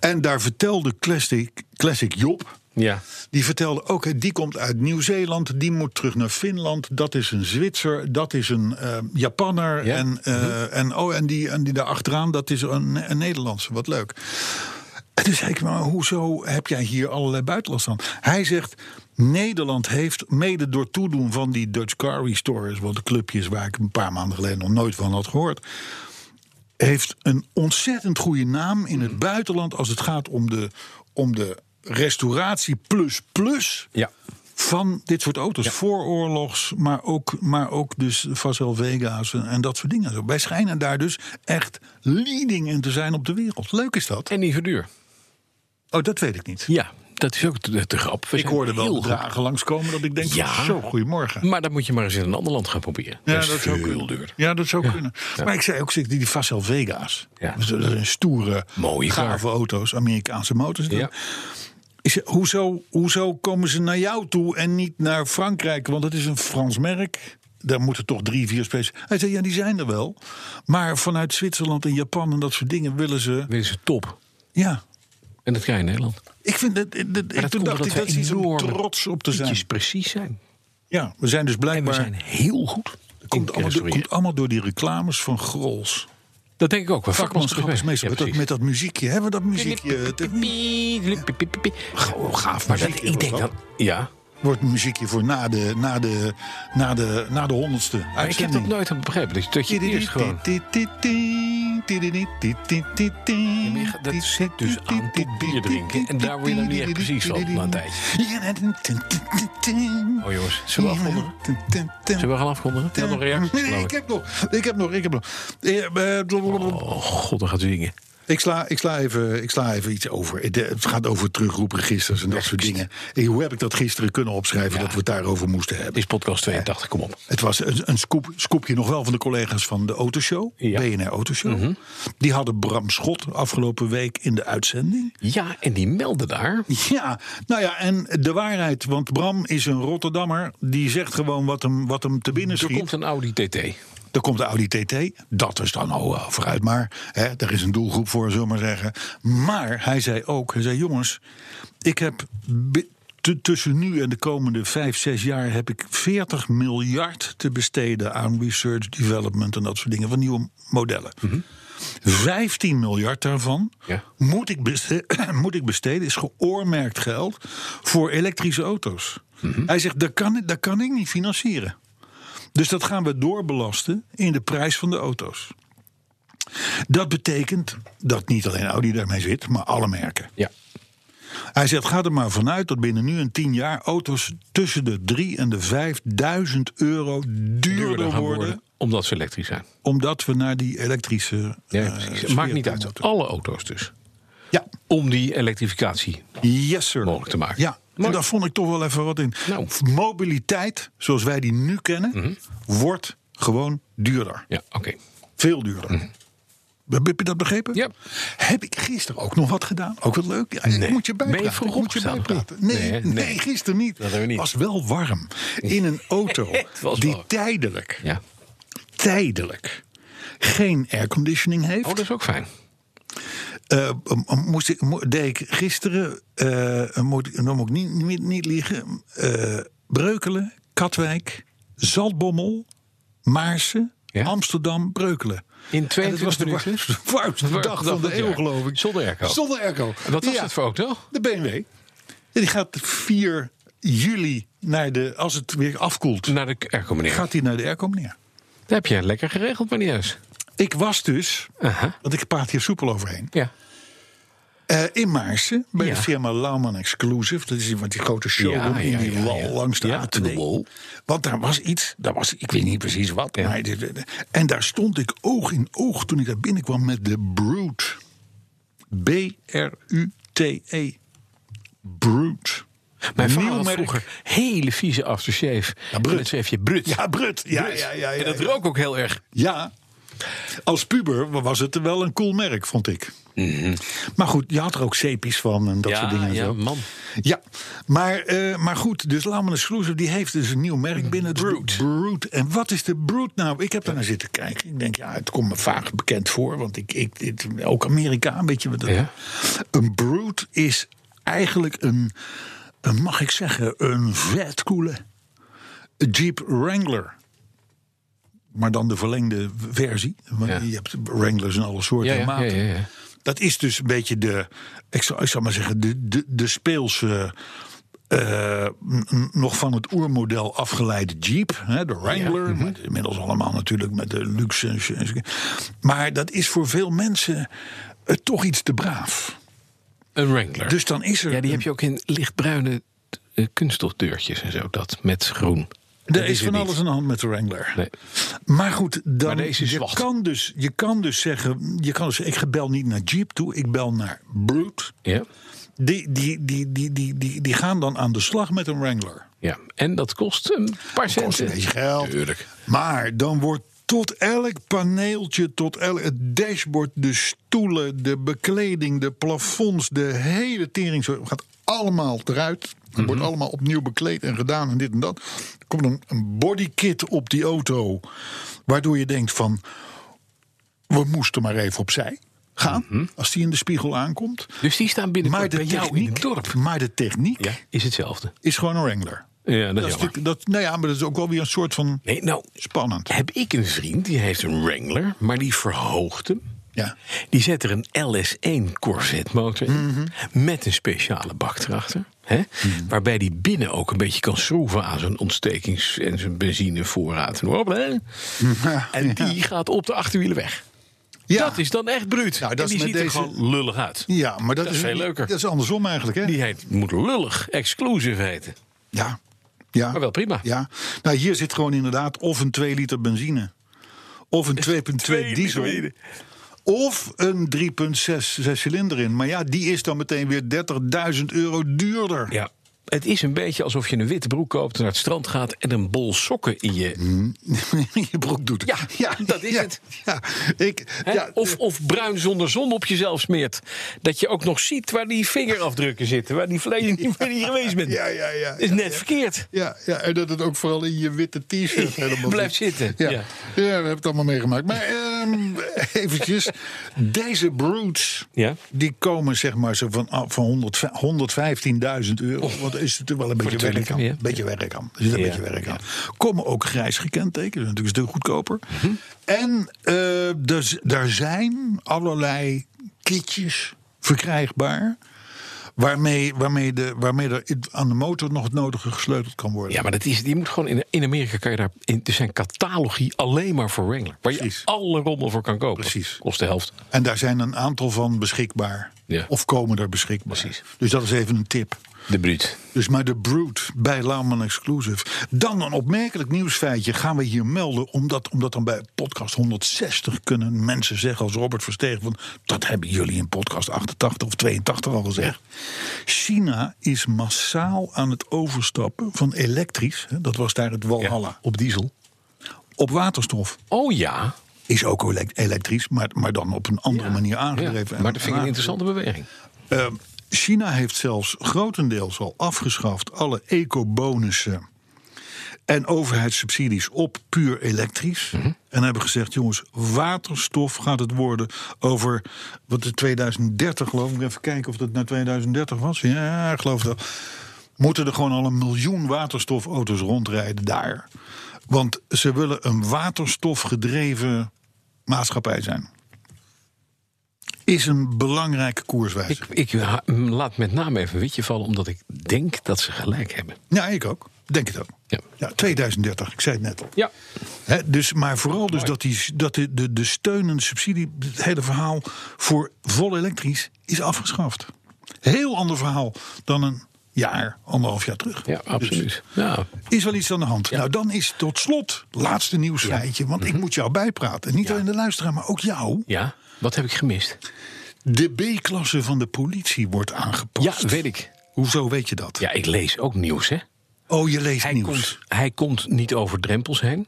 Speaker 4: En daar vertelde Classic, Classic Job,
Speaker 3: Ja.
Speaker 4: die vertelde ook, hè, die komt uit Nieuw-Zeeland, die moet terug naar Finland. Dat is een Zwitser, dat is een eh, Japanner.
Speaker 3: Ja.
Speaker 4: En, eh, en, oh, en, die, en die daar achteraan, dat is een, een Nederlandse. Wat leuk. En toen zei ik, maar hoezo heb jij hier allerlei buitenlanders aan? Hij zegt, Nederland heeft mede door toedoen van die Dutch Car Restorers... wat de clubjes waar ik een paar maanden geleden nog nooit van had gehoord... heeft een ontzettend goede naam in het buitenland... als het gaat om de, om de restauratie plus plus
Speaker 3: Ja.
Speaker 4: van dit soort auto's. Vooroorlogs, maar ook, maar ook dus Vazel Vega's en, en dat soort dingen. Wij schijnen daar dus echt leading in te zijn op de wereld. Leuk is dat.
Speaker 3: En niet zo duur.
Speaker 4: Oh, dat weet ik niet.
Speaker 3: Ja, dat is ook de, de grap. We
Speaker 4: Ik hoorde wel
Speaker 3: heel
Speaker 4: bedragen langskomen dat ik denk,
Speaker 3: Ja.
Speaker 4: zo, goedemorgen.
Speaker 3: Maar dan moet je maar eens in een ander land gaan proberen.
Speaker 4: Ja,
Speaker 3: dat is
Speaker 4: dat
Speaker 3: veel
Speaker 4: kunnen.
Speaker 3: duurder.
Speaker 4: Ja, dat zou kunnen. Maar ik zei ook, zeg, die, die Vazel Vega's.
Speaker 3: Ja.
Speaker 4: Dat zijn stoere,
Speaker 3: Mooie
Speaker 4: gave auto's, Amerikaanse motors.
Speaker 3: Ja.
Speaker 4: Is, hoezo, hoezo komen ze naar jou toe en niet naar Frankrijk? Want het is een Frans merk. Daar moeten toch drie, vier spaces. Hij zei, ja, die zijn er wel. Maar vanuit Zwitserland en Japan en dat soort dingen willen ze...
Speaker 3: Is het top.
Speaker 4: Ja,
Speaker 3: En dat krijg je in Nederland.
Speaker 4: Ik vind het... het- het-
Speaker 3: Maar
Speaker 4: ik, toen
Speaker 3: komt
Speaker 4: dacht ik, dat
Speaker 3: wij
Speaker 4: iets om trots op te zijn.
Speaker 3: Precies zijn.
Speaker 4: Ja, we zijn dus
Speaker 3: En we
Speaker 4: blijkbaar...
Speaker 3: zijn heel goed.
Speaker 4: Het komt, allemaal door,
Speaker 3: restaureren.
Speaker 4: komt allemaal door die reclames van Grols.
Speaker 3: Dat denk ik ook. wel.
Speaker 4: Vakmanschap is meestal met, dat, met dat muziekje. Hebben we dat muziekje?
Speaker 3: Gaaf. Maar dat, ik denk
Speaker 4: dat.
Speaker 3: dat... Ja,
Speaker 4: wordt muziekje voor na de, na de, na de, na de honderdste
Speaker 3: maar ik heb
Speaker 4: uitzending.
Speaker 3: dat nooit begrepen. Dat je, dat je eerst gewoon... dat zit dus aan tot bier drinken. En daar word je niet echt precies van na een tijdje. Oh jongens, zullen we afkondigen? Zullen we gaan afkondigen? Je had nog reacties,
Speaker 4: Nee, ik heb nog. Ik heb nog. Ik heb nog.
Speaker 3: Oh god, dan gaat zingen.
Speaker 4: Ik sla, ik, sla even, ik sla even iets over. Het, het gaat over terugroepregisters en dat soort dingen. En hoe heb ik dat gisteren kunnen opschrijven dat we het daarover moesten hebben?
Speaker 3: Is podcast 82, kom op.
Speaker 4: Het was een, een scoop, scoopje nog wel van de collega's van de Autoshow,
Speaker 3: Ja.
Speaker 4: BNR Autoshow. Die hadden Bram Schot afgelopen week in de uitzending.
Speaker 3: Ja, en die melden daar.
Speaker 4: Ja, nou ja, en de waarheid, want Bram is een Rotterdammer. Die zegt gewoon wat hem, wat hem te binnen
Speaker 3: Er
Speaker 4: schiet.
Speaker 3: komt een Audi TT.
Speaker 4: Er komt de Audi TT. Dat is dan al wel vooruit. Maar hè, er is een doelgroep voor, zullen we maar zeggen. Maar hij zei ook, hij zei jongens, ik heb tussen nu en de komende vijf, zes jaar heb ik 40 miljard te besteden aan research, development en dat soort dingen van nieuwe modellen. 15 miljard daarvan
Speaker 3: Ja.
Speaker 4: moet, ik besteden, moet ik besteden, is geoormerkt geld voor elektrische auto's. Hij zegt, dat kan, dat kan ik niet financieren. Dus dat gaan we doorbelasten in de prijs van de auto's. Dat betekent dat niet alleen Audi daarmee zit, maar alle merken.
Speaker 3: Ja.
Speaker 4: Hij zegt, ga er maar vanuit dat binnen nu en tien jaar auto's tussen de 3 en de 5000 euro duurder, worden,
Speaker 3: worden, omdat ze elektrisch zijn.
Speaker 4: Omdat we naar die elektrische.
Speaker 3: Ja, precies.
Speaker 4: sfeer
Speaker 3: Maakt niet uit. Alle auto's dus.
Speaker 4: Ja,
Speaker 3: Om die elektrificatie
Speaker 4: yes sir.
Speaker 3: mogelijk te maken.
Speaker 4: Ja, en
Speaker 3: Mooi.
Speaker 4: daar vond ik toch wel even wat in.
Speaker 3: Nou.
Speaker 4: Mobiliteit, zoals wij die nu kennen, wordt gewoon duurder.
Speaker 3: Ja, oké.
Speaker 4: Veel duurder. Heb je dat begrepen?
Speaker 3: Mhm. Ja.
Speaker 4: Heb ik gisteren ook nog wat gedaan? Ook wat leuk. Ja,
Speaker 3: Nee.
Speaker 4: Moet je
Speaker 3: Ben je
Speaker 4: bijpraten.
Speaker 3: vroeg
Speaker 4: moet je bijpraten. Nee,
Speaker 3: Nee,
Speaker 4: nee,
Speaker 3: nee.
Speaker 4: gisteren niet.
Speaker 3: Dat niet.
Speaker 4: was wel warm. In een auto die
Speaker 3: warm.
Speaker 4: tijdelijk,
Speaker 3: Ja.
Speaker 4: tijdelijk geen airconditioning heeft.
Speaker 3: Oh, dat is ook fijn.
Speaker 4: Eh, moest ik, mo- deed ik gisteren, eh, moet, moet ik niet, niet, niet liegen, eh, Breukelen, Katwijk, Zaltbommel, Maarsen,
Speaker 3: Ja?
Speaker 4: Amsterdam, Breukelen.
Speaker 3: In
Speaker 4: En
Speaker 3: 22
Speaker 4: dat was de
Speaker 3: minuten?
Speaker 4: warmste, dag van de eeuw, geloof ik.
Speaker 3: Zonder airco.
Speaker 4: Zonder airco.
Speaker 3: Wat was
Speaker 4: Ja,
Speaker 3: het voor auto?
Speaker 4: De BMW. Die gaat 4 juli naar de, als het weer afkoelt,
Speaker 3: Naar de airco, meneer.
Speaker 4: gaat hij naar de airco, meneer.
Speaker 3: Dat heb je lekker geregeld, meneer.
Speaker 4: Ik was dus, want ik praat hier soepel overheen.
Speaker 3: Ja.
Speaker 4: Eh, in Maarsen, bij
Speaker 3: Ja.
Speaker 4: de firma Lauman Exclusive. Dat is die, die grote showroom
Speaker 3: Ja,
Speaker 4: in die
Speaker 3: ja,
Speaker 4: wal langs de
Speaker 3: Ja,
Speaker 4: A2.
Speaker 3: de wal.
Speaker 4: Want daar was iets, daar was, ik weet niet precies wat. En daar stond ik oog in oog toen ik daar binnenkwam met de Brute. B-R-U-T-E. Brute.
Speaker 3: Mijn vader vroeger hele vieze aftershave.
Speaker 4: Ja, Brut.
Speaker 3: En dat schreef je Brut.
Speaker 4: Ja, Brut. Ja,
Speaker 3: Brut.
Speaker 4: ja, ja, ja,
Speaker 3: en dat rook ook heel erg.
Speaker 4: Ja. Als puber was het wel een cool merk, vond ik. Maar goed, je had er ook zeepjes van en dat
Speaker 3: ja,
Speaker 4: soort dingen. en
Speaker 3: ja,
Speaker 4: zo.
Speaker 3: man.
Speaker 4: Ja, maar, eh, maar goed, dus Exclusive die heeft dus een nieuw merk binnen.
Speaker 3: Brute.
Speaker 4: Brute. En wat is de Brute nou? Ik heb daar naar zitten kijken. Ik denk, ja, het komt me vaak bekend voor. Want ik, ik dit, ook Amerikaan, weet je wat dat
Speaker 3: Ja.
Speaker 4: Een Brute is eigenlijk een, een, mag ik zeggen, een vet coole Jeep Wrangler. Maar dan de verlengde versie. Want
Speaker 3: Ja.
Speaker 4: je hebt Wranglers in alle soorten
Speaker 3: Ja,
Speaker 4: en
Speaker 3: ja, ja,
Speaker 4: maten.
Speaker 3: ja, ja.
Speaker 4: Dat is dus een beetje de, ik zou, ik zou maar zeggen, de, de, de speelse. eh, nog van het oermodel afgeleide Jeep, hè, de Wrangler.
Speaker 3: mhm.
Speaker 4: inmiddels allemaal natuurlijk met de luxe. en en. Maar dat is voor veel mensen eh, toch iets te braaf.
Speaker 3: Een Wrangler.
Speaker 4: Dus dan is er.
Speaker 3: ja, die heb je ook in lichtbruine eh, kunststofdeurtjes en zo. Dat met groen.
Speaker 4: Er is van alles aan de hand met de Wrangler.
Speaker 3: Nee.
Speaker 4: Maar goed, dan,
Speaker 3: Maar deze is
Speaker 4: je, kan dus, je kan dus zeggen, je kan dus, ik bel niet naar Jeep toe, ik bel naar Brute.
Speaker 3: Ja.
Speaker 4: Die, die, die, die, die, die, die gaan dan aan de slag met een Wrangler.
Speaker 3: ja. En dat kost een paar
Speaker 4: Kost een
Speaker 3: centen.
Speaker 4: beetje geld.
Speaker 3: Tuurlijk.
Speaker 4: Maar dan wordt tot elk paneeltje, tot elk het dashboard, de stoelen, de bekleding, de plafonds, de hele tering gaat allemaal eruit. Het
Speaker 3: Mhm.
Speaker 4: wordt allemaal opnieuw bekleed en gedaan en dit en dat. Er komt een, een bodykit op die auto, waardoor je denkt van, we moesten maar even opzij gaan als die in de spiegel aankomt.
Speaker 3: Dus die staan binnenkort
Speaker 4: de
Speaker 3: bij jou in het dorp.
Speaker 4: maar de techniek
Speaker 3: Ja, is hetzelfde.
Speaker 4: is gewoon een Wrangler.
Speaker 3: Ja, dat
Speaker 4: Dat
Speaker 3: is
Speaker 4: dat, nou ja, maar dat is ook wel weer een soort van
Speaker 3: Nee, nou,
Speaker 4: spannend.
Speaker 3: heb ik een vriend die heeft een Wrangler, maar die verhoogt hem.
Speaker 4: Ja.
Speaker 3: Die zet er een LS1 Corvette motor in.
Speaker 4: Mhm.
Speaker 3: Met een speciale bak erachter. Hè? Waarbij die binnen ook een beetje kan schroeven aan zijn ontstekings- en zijn benzinevoorraad. En, en die gaat op de achterwielen weg.
Speaker 4: Ja.
Speaker 3: Dat is dan echt bruut.
Speaker 4: Nou, dat
Speaker 3: en die ziet er gewoon lullig uit.
Speaker 4: Ja, maar dat,
Speaker 3: Dat is veel leuker.
Speaker 4: Dat is andersom eigenlijk, hè?
Speaker 3: Die heet, moet lullig, exclusive heten.
Speaker 4: Ja. ja.
Speaker 3: Maar wel prima.
Speaker 4: Ja. Nou, hier zit gewoon inderdaad of een 2 liter benzine. Of een 2,2
Speaker 3: Twee
Speaker 4: diesel. Of een 3,6 cilinder in. Maar ja, die is dan meteen weer 30.000 euro duurder.
Speaker 3: Ja. Het is een beetje alsof je een witte broek koopt, naar het strand gaat en een bol sokken in je.
Speaker 4: je broek doet het.
Speaker 3: Ja, dat is
Speaker 4: ja,
Speaker 3: het.
Speaker 4: Ja, ik, ja,
Speaker 3: of, of bruin zonder zon op jezelf smeert. Dat je ook nog ziet waar die vingerafdrukken zitten. Waar die verleden niet meer niet geweest bent.
Speaker 4: Ja, ja, ja,
Speaker 3: is
Speaker 4: ja,
Speaker 3: net
Speaker 4: ja.
Speaker 3: verkeerd.
Speaker 4: Ja, ja, en dat het ook vooral in je witte t-shirt helemaal
Speaker 3: Blijft
Speaker 4: zit.
Speaker 3: zitten,
Speaker 4: Ja.
Speaker 3: ja.
Speaker 4: Ja. we hebben het allemaal meegemaakt. Maar ehm eventjes, deze brutes,
Speaker 3: Ja.
Speaker 4: die komen zeg maar zo van, ah, van 100 115.000 euro. Want er is natuurlijk wel een beetje werk aan.
Speaker 3: ja.
Speaker 4: Beetje werk aan. Er zit een
Speaker 3: Ja,
Speaker 4: beetje werk aan. Komen ook grijs gekentekend, dat is natuurlijk een stuk goedkoper. En eh, dus, daar zijn allerlei kitjes verkrijgbaar. Waarmee, waarmee, de, waarmee er aan de motor nog het nodige gesleuteld kan worden.
Speaker 3: Ja, maar dat is, je moet gewoon in, in Amerika kan je daar. In, er zijn catalogie alleen maar voor Wrangler. Waar je alle rommel voor kan kopen.
Speaker 4: Precies.
Speaker 3: Kost de helft.
Speaker 4: En daar zijn een aantal van beschikbaar.
Speaker 3: Ja.
Speaker 4: Of komen er beschikbaar.
Speaker 3: Precies.
Speaker 4: Dus dat is even een tip.
Speaker 3: De bruut.
Speaker 4: Dus maar de Brute bij Lauman Exclusive. Dan een opmerkelijk nieuwsfeitje gaan we hier melden. Omdat, omdat dan bij podcast 160 kunnen mensen zeggen als Robert Verstegen... van dat hebben jullie in podcast 88 of 82 al gezegd. China is massaal aan het overstappen van elektrisch... Hè, dat was daar het Walhalla,
Speaker 3: Op diesel.
Speaker 4: op waterstof.
Speaker 3: Oh ja.
Speaker 4: Is ook elek- elektrisch, maar, maar dan op een andere manier aangedreven.
Speaker 3: Ja, maar dat vind ik een
Speaker 4: En-
Speaker 3: interessante beweging.
Speaker 4: Uh, China heeft zelfs grotendeels al afgeschaft alle eco-bonussen en overheidssubsidies op puur elektrisch. En hebben gezegd: jongens, waterstof gaat het worden over wat de 2030 geloof ik. Even kijken of dat naar 2030 was. Ja, ik geloof dat. Moeten er gewoon al een miljoen waterstofauto's rondrijden daar. Want ze willen een waterstofgedreven maatschappij zijn. Is een belangrijke koerswijzer.
Speaker 3: Ik, ik ha- laat met name even witje vallen, omdat ik denk dat ze gelijk hebben.
Speaker 4: Ja, ik ook. Denk het ook.
Speaker 3: Ja.
Speaker 4: Ja, 2030, ik zei het net al.
Speaker 3: Ja.
Speaker 4: Dus, maar vooral dus
Speaker 3: Mooi.
Speaker 4: dat, die, dat de, de, de steun en de subsidie, het hele verhaal voor vol elektrisch is afgeschaft. Heel ander verhaal dan een jaar, anderhalf jaar terug.
Speaker 3: Ja,
Speaker 4: Dus
Speaker 3: absoluut. Ja.
Speaker 4: is wel iets aan de hand. Nou, dan is tot slot, laatste nieuwsfeitje, want
Speaker 3: Mhm.
Speaker 4: ik moet jou bijpraten. En niet alleen de luisteraar, maar ook jou.
Speaker 3: ja, wat heb ik gemist?
Speaker 4: De B-klasse van de politie wordt aangepast.
Speaker 3: Ja, weet ik.
Speaker 4: Hoezo weet je dat?
Speaker 3: Ja, ik lees ook nieuws, hè.
Speaker 4: Oh, je leest
Speaker 3: Hij
Speaker 4: nieuws.
Speaker 3: komt, hij komt niet over drempels heen.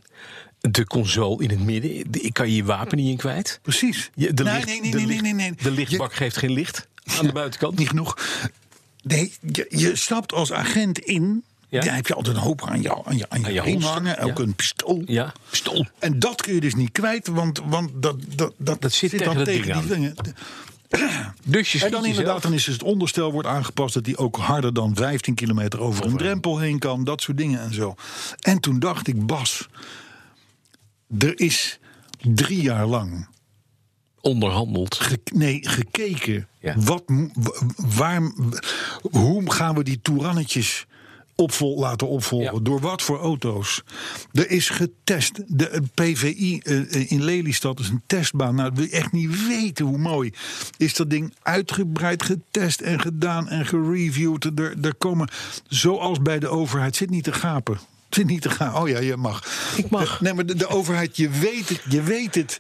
Speaker 3: De console in het midden. de- Ik kan je je wapen niet in kwijt.
Speaker 4: Precies.
Speaker 3: De,
Speaker 4: nee,
Speaker 3: licht-
Speaker 4: nee, nee,
Speaker 3: de
Speaker 4: nee,
Speaker 3: licht-
Speaker 4: nee, nee, nee.
Speaker 3: De lichtbak geeft geen licht aan de buitenkant.
Speaker 4: niet genoeg. Nee, je, je stapt als agent in.
Speaker 3: Ja.
Speaker 4: Dan heb je altijd een hoop aan je, aan je, aan je,
Speaker 3: Aan
Speaker 4: hangen. Ook een pistool.
Speaker 3: Ja, pistool.
Speaker 4: En dat kun je dus niet kwijt, want, want dat, dat, dat,
Speaker 3: Dat zit tegen
Speaker 4: dan tegen die dingen.
Speaker 3: Dus je
Speaker 4: En dan inderdaad, dan is het onderstel wordt aangepast dat die ook harder dan 15 kilometer over een drempel heen kan. Dat soort dingen en zo. En toen dacht ik, Bas, er is drie jaar lang
Speaker 3: onderhandeld.
Speaker 4: Ge- nee, gekeken.
Speaker 3: Ja.
Speaker 4: Wat, waar, hoe gaan we die toerannetjes opvol, laten opvolgen?
Speaker 3: Ja.
Speaker 4: Door wat voor auto's? Er is getest. De eh, PVI eh, in Lelystad is een testbaan. Nou, wil je echt niet weten hoe mooi. Is dat ding uitgebreid getest en gedaan en gereviewd. Er, er komen, zoals bij de overheid, zit niet te gapen. Zit niet te gaan. Oh ja, je mag.
Speaker 3: Ik mag.
Speaker 4: Eh, Nee, maar de, de overheid, je weet het. Je weet het.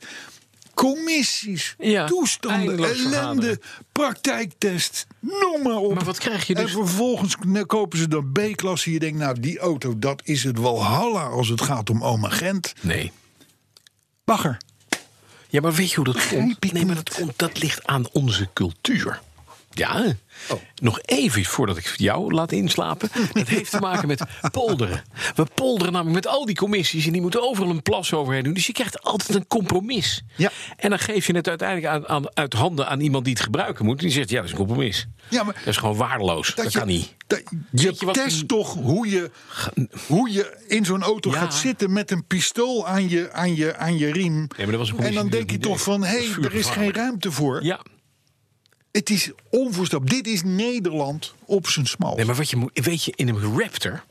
Speaker 4: Commissies,
Speaker 3: Ja,
Speaker 4: toestanden, ellende, praktijktest, noem maar op.
Speaker 3: Maar wat krijg je
Speaker 4: En
Speaker 3: dus?
Speaker 4: vervolgens k- kopen ze dan B-klasse. Je denkt, nou, die auto, dat is het walhalla als het gaat om oma Gent.
Speaker 3: Nee.
Speaker 4: Bagger.
Speaker 3: Ja, maar weet je hoe dat komt? Nee, maar dat, komt, dat ligt aan onze cultuur. Ja. Nog even voordat ik jou laat inslapen. Dat heeft te maken met polderen. We polderen namelijk met al die commissies en die moeten overal een plas overheen doen. Dus je krijgt altijd een compromis.
Speaker 4: Ja.
Speaker 3: En dan geef je het uiteindelijk aan, aan, uit handen aan iemand die het gebruiken moet. Die zegt, ja, dat is een compromis.
Speaker 4: Ja, maar
Speaker 3: dat is gewoon waardeloos. Dat,
Speaker 4: je,
Speaker 3: kan niet.
Speaker 4: dat- je test toch hoe je, hoe je in zo'n auto
Speaker 3: Ja.
Speaker 4: gaat zitten met een pistool aan je, aan je, aan je riem.
Speaker 3: maar dat was een
Speaker 4: en dan denk je toch van, hé, hey, er is geen ruimte voor.
Speaker 3: Ja.
Speaker 4: Het is onvoorstelbaar. Dit is Nederland op zijn smal.
Speaker 3: Nee, maar wat je moet, weet je, in een Raptor,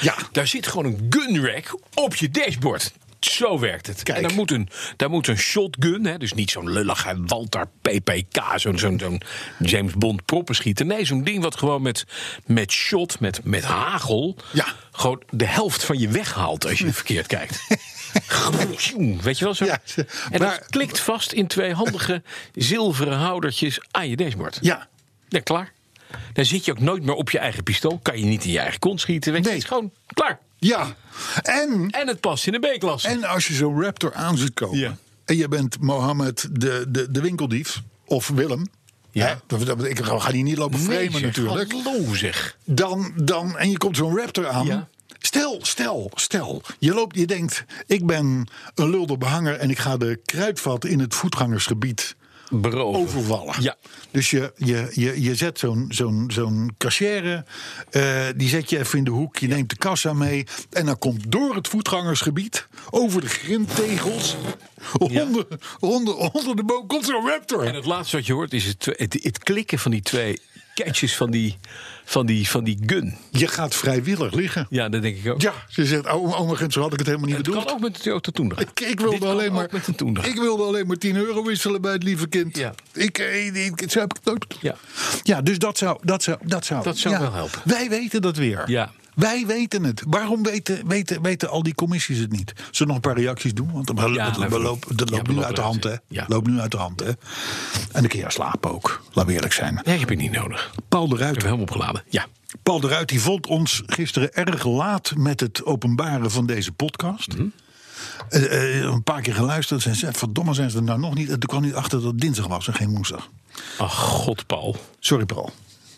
Speaker 4: Ja.
Speaker 3: daar zit gewoon een gun rack op je dashboard. Zo werkt het.
Speaker 4: Kijk.
Speaker 3: En daar moet een, daar moet een shotgun, hè, dus niet zo'n lullige Walter PPK, zo'n zo'n zo'n James Bond proppenschieter. Nee, zo'n ding wat gewoon met, met shot, met, met hagel,
Speaker 4: Ja.
Speaker 3: gewoon de helft van je weghaalt als je verkeerd kijkt. Weet je wel zo?
Speaker 4: Ja,
Speaker 3: en
Speaker 4: maar-
Speaker 3: dat klikt vast in twee handige zilveren houdertjes aan je dashboard.
Speaker 4: Ja.
Speaker 3: Ja, klaar. Dan zit je ook nooit meer op je eigen pistool. Kan je niet in je eigen kont schieten. Weet je,
Speaker 4: Nee.
Speaker 3: Het is gewoon klaar.
Speaker 4: Ja. En,
Speaker 3: En het past in de B-klasse.
Speaker 4: en als je zo'n Raptor aan ziet komen.
Speaker 3: Ja.
Speaker 4: En je bent Mohammed de, de, de winkeldief. Of Willem.
Speaker 3: Ja.
Speaker 4: Hè, ik ga die niet lopen framen
Speaker 3: zeg,
Speaker 4: natuurlijk.
Speaker 3: Hallo zeg.
Speaker 4: Dan, dan, en je komt zo'n Raptor aan.
Speaker 3: Ja.
Speaker 4: Stel, stel, stel. Je, loopt, je denkt, ik ben een lulde behanger... en ik ga de kruidvat in het voetgangersgebied
Speaker 3: Beroven.
Speaker 4: overvallen.
Speaker 3: Ja.
Speaker 4: Dus je, je, je, je zet zo'n zo'n zo'n cashier, eh, die zet je even in de hoek. Je neemt de kassa mee. En dan komt door het voetgangersgebied, over de grindtegels... Onder, onder, onder de boom komt zo'n Raptor.
Speaker 3: En het laatste wat je hoort is het, het, het klikken van die twee catches van die, van die, van die gun.
Speaker 4: Je gaat vrijwillig liggen.
Speaker 3: Ja, dat denk ik ook.
Speaker 4: Ja, ze zegt, oh, oma Gent, zo had ik het helemaal niet
Speaker 3: het
Speaker 4: bedoeld.
Speaker 3: kan ook met de Tundra.
Speaker 4: Ik, ik wilde alleen
Speaker 3: ook
Speaker 4: maar,
Speaker 3: met
Speaker 4: ik wilde alleen maar 10 euro wisselen bij het lieve kind.
Speaker 3: Ja.
Speaker 4: Ik, ik, ik, zo heb ik het nooit bedoeld.
Speaker 3: Ja.
Speaker 4: ja, dus dat zou, dat zou, dat zou,
Speaker 3: Dat zou
Speaker 4: ja.
Speaker 3: wel helpen.
Speaker 4: Wij weten dat weer.
Speaker 3: Ja.
Speaker 4: Wij weten het. Waarom weten, weten, weten al die commissies het niet? Zullen we nog een paar reacties doen? Want het,
Speaker 3: Ja,
Speaker 4: loopt,
Speaker 3: ja,
Speaker 4: nu uit de hand, hè?
Speaker 3: ja.
Speaker 4: Loopt nu uit de hand, hè? En kun je slapen ook. We eerlijk zijn.
Speaker 3: Nee, heb ik niet nodig. Ik
Speaker 4: Paul de
Speaker 3: heb
Speaker 4: Ruiter.
Speaker 3: hem helemaal opgeladen. Ja.
Speaker 4: Paul de Ruit die vond ons gisteren erg laat met het openbaren van deze podcast.
Speaker 3: Mhm.
Speaker 4: Eh, eh, een paar keer geluisterd en zei: Verdomme, zijn ze er nou nog niet? En toen kwam hij achter dat het dinsdag was en geen woensdag.
Speaker 3: Ach, god, Paul.
Speaker 4: Sorry, Paul.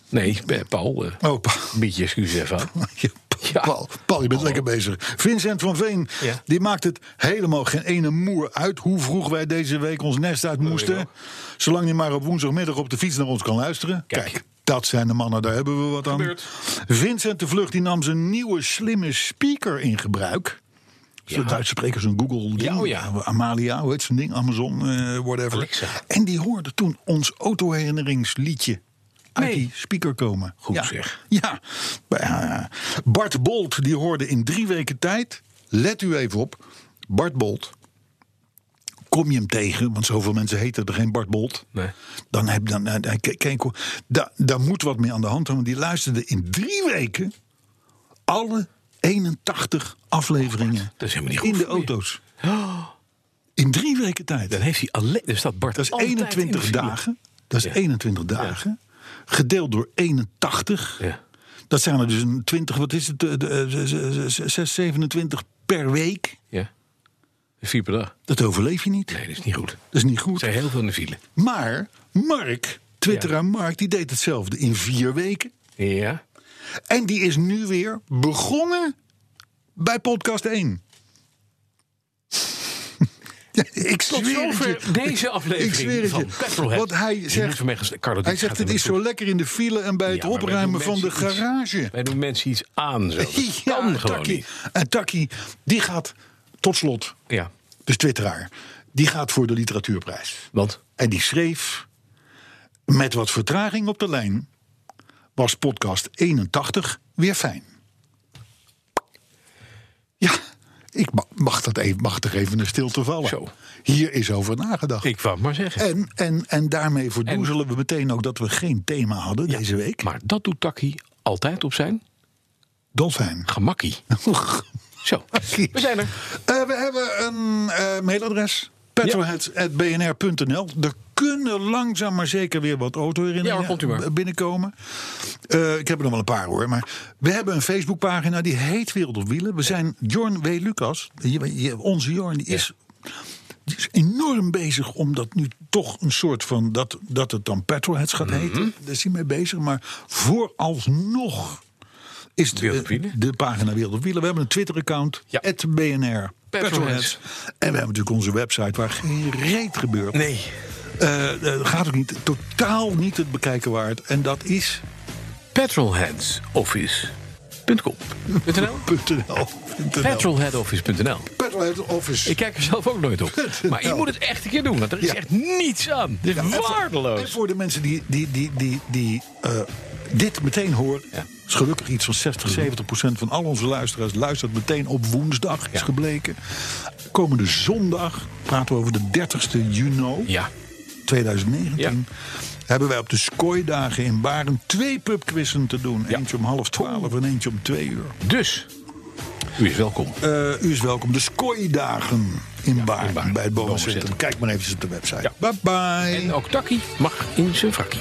Speaker 3: Nee, eh, Paul. eh,
Speaker 4: Oh, Paul.
Speaker 3: Een beetje excuus even.
Speaker 4: Ja,
Speaker 3: Ja.
Speaker 4: Paul, Paul, je bent lekker bezig. Vincent van Veen,
Speaker 3: Ja.
Speaker 4: die maakt het helemaal geen ene moer uit hoe vroeg wij deze week ons nest uit moesten. Zolang hij maar op woensdagmiddag op de fiets naar ons kan luisteren.
Speaker 3: Kijk.
Speaker 4: Kijk, dat zijn de mannen, daar hebben we wat aan.
Speaker 3: Gebeurt.
Speaker 4: Vincent de Vlucht die nam zijn nieuwe slimme speaker in gebruik.
Speaker 3: Ja.
Speaker 4: Duitse sprekers, een Google ding.
Speaker 3: Ja, oh ja.
Speaker 4: Amalia, hoe heet zo'n ding? Amazon, eh whatever.
Speaker 3: Alexa.
Speaker 4: En die hoorde toen ons autoherinneringsliedje uit
Speaker 3: Nee.
Speaker 4: die speaker komen.
Speaker 3: Goed
Speaker 4: ja.
Speaker 3: zeg.
Speaker 4: Ja. Eh, Bart Bolt die hoorde in drie weken tijd. Let u even op. Bart Bolt. Kom je hem tegen, want zoveel mensen heten er geen Bart Bolt.
Speaker 3: Nee.
Speaker 4: Dan heb dan, dan, dan- kijk, kijk, daar, daar moet wat mee aan de hand zijn. Want die luisterde in drie weken alle 81 afleveringen
Speaker 3: dat is helemaal niet goed
Speaker 4: in de auto's. In drie weken tijd.
Speaker 3: Dan heeft hij alleen. Er staat Bart
Speaker 4: Dat is
Speaker 3: altijd in de
Speaker 4: 21
Speaker 3: file.
Speaker 4: dagen. Dat is
Speaker 3: Ja.
Speaker 4: 21 dagen. Gedeeld door 81.
Speaker 3: Ja.
Speaker 4: Dat zijn er dus een 20, wat is het? eh, de, eh, z- z- z- 6, 27 per week.
Speaker 3: Ja. Vier per dag.
Speaker 4: Dat overleef je niet.
Speaker 3: Nee, dat is niet goed.
Speaker 4: Dat is niet
Speaker 3: Er
Speaker 4: goed.
Speaker 3: zijn heel veel in de file.
Speaker 4: Maar Mark, Twitteraar Mark, die deed hetzelfde in vier weken.
Speaker 3: Ja.
Speaker 4: En die is nu weer begonnen bij podcast 1. Ja, ik
Speaker 3: Tot zover deze aflevering van. Petrolhead.
Speaker 4: Want hij zegt,
Speaker 3: Carlo,
Speaker 4: hij zegt het is zo lekker in de file en bij het
Speaker 3: Ja,
Speaker 4: opruimen van de
Speaker 3: iets-
Speaker 4: garage.
Speaker 3: Wij doen mensen iets aan. Zo. Dat kan gewoon
Speaker 4: Taki.
Speaker 3: niet.
Speaker 4: En Taki, die gaat tot slot,
Speaker 3: Ja.
Speaker 4: dus twitteraar, die gaat voor de literatuurprijs.
Speaker 3: Want?
Speaker 4: En die schreef. Met wat vertraging op de lijn. was podcast 81 weer fijn. Ja, ik ma- mag, dat even, mag er even een stilte vallen.
Speaker 3: Zo.
Speaker 4: Hier is over nagedacht.
Speaker 3: Ik wou maar zeggen.
Speaker 4: En, en, en daarmee verdoezelen we meteen ook dat we geen thema hadden deze week.
Speaker 3: Maar dat doet Taki altijd op zijn
Speaker 4: Dolfijn.
Speaker 3: gemakkie. Zo, we zijn er.
Speaker 4: Eh, we hebben een eh, mailadres. petrolheads.bnr.nl. Er kunnen langzaam maar zeker weer wat
Speaker 3: Ja,
Speaker 4: autoherinneringen
Speaker 3: u maar.
Speaker 4: binnenkomen. Eh, ik heb er nog wel een paar hoor. Maar we hebben een Facebookpagina die heet Wereld op Wielen. We zijn Jorn W. Lucas. Onze Jorn die is, die is enorm bezig om dat nu toch een soort van... dat, dat het dan Petrolheads gaat
Speaker 3: Mhm.
Speaker 4: heten. Daar is hij mee bezig. Maar vooralsnog is de,
Speaker 3: Wielen.
Speaker 4: de pagina Wereld op Wielen. We hebben een Twitter-account.
Speaker 3: Ja.
Speaker 4: BNR.
Speaker 3: Petrolheads.
Speaker 4: En we hebben natuurlijk onze website waar geen reet gebeurt.
Speaker 3: Nee.
Speaker 4: Eh, eh, gaat ook niet, totaal niet het bekijken waard. En dat is
Speaker 3: Petrolheadsoffice.com. .nl?
Speaker 4: .nl.
Speaker 3: Petrolheadoffice.nl.
Speaker 4: Petrolhead Office.
Speaker 3: Ik kijk er zelf ook nooit op. Maar je moet het echt een keer doen, want er is
Speaker 4: Ja.
Speaker 3: echt niets aan. Dit is
Speaker 4: En voor-
Speaker 3: waardeloos.
Speaker 4: En voor de mensen die, die, die, die, die eh, dit meteen horen.
Speaker 3: Ja.
Speaker 4: Is gelukkig iets van 60, 70 procent van al onze luisteraars luistert meteen op woensdag. Is
Speaker 3: Ja.
Speaker 4: gebleken. Komende zondag praten we over de 30ste juni.
Speaker 3: Ja,
Speaker 4: 2019 hebben wij op de Skooi-dagen in Baren twee pubquizzen te doen. Eentje om half twaalf en eentje om twee uur.
Speaker 3: dus u is welkom.
Speaker 4: Eh, u is welkom. De Skooi-dagen in Baren,
Speaker 3: Baren.
Speaker 4: bij het. Bovencentrum. Kijk maar eventjes op de website. Bye bye.
Speaker 3: En ook Taki mag in zijn frakkie.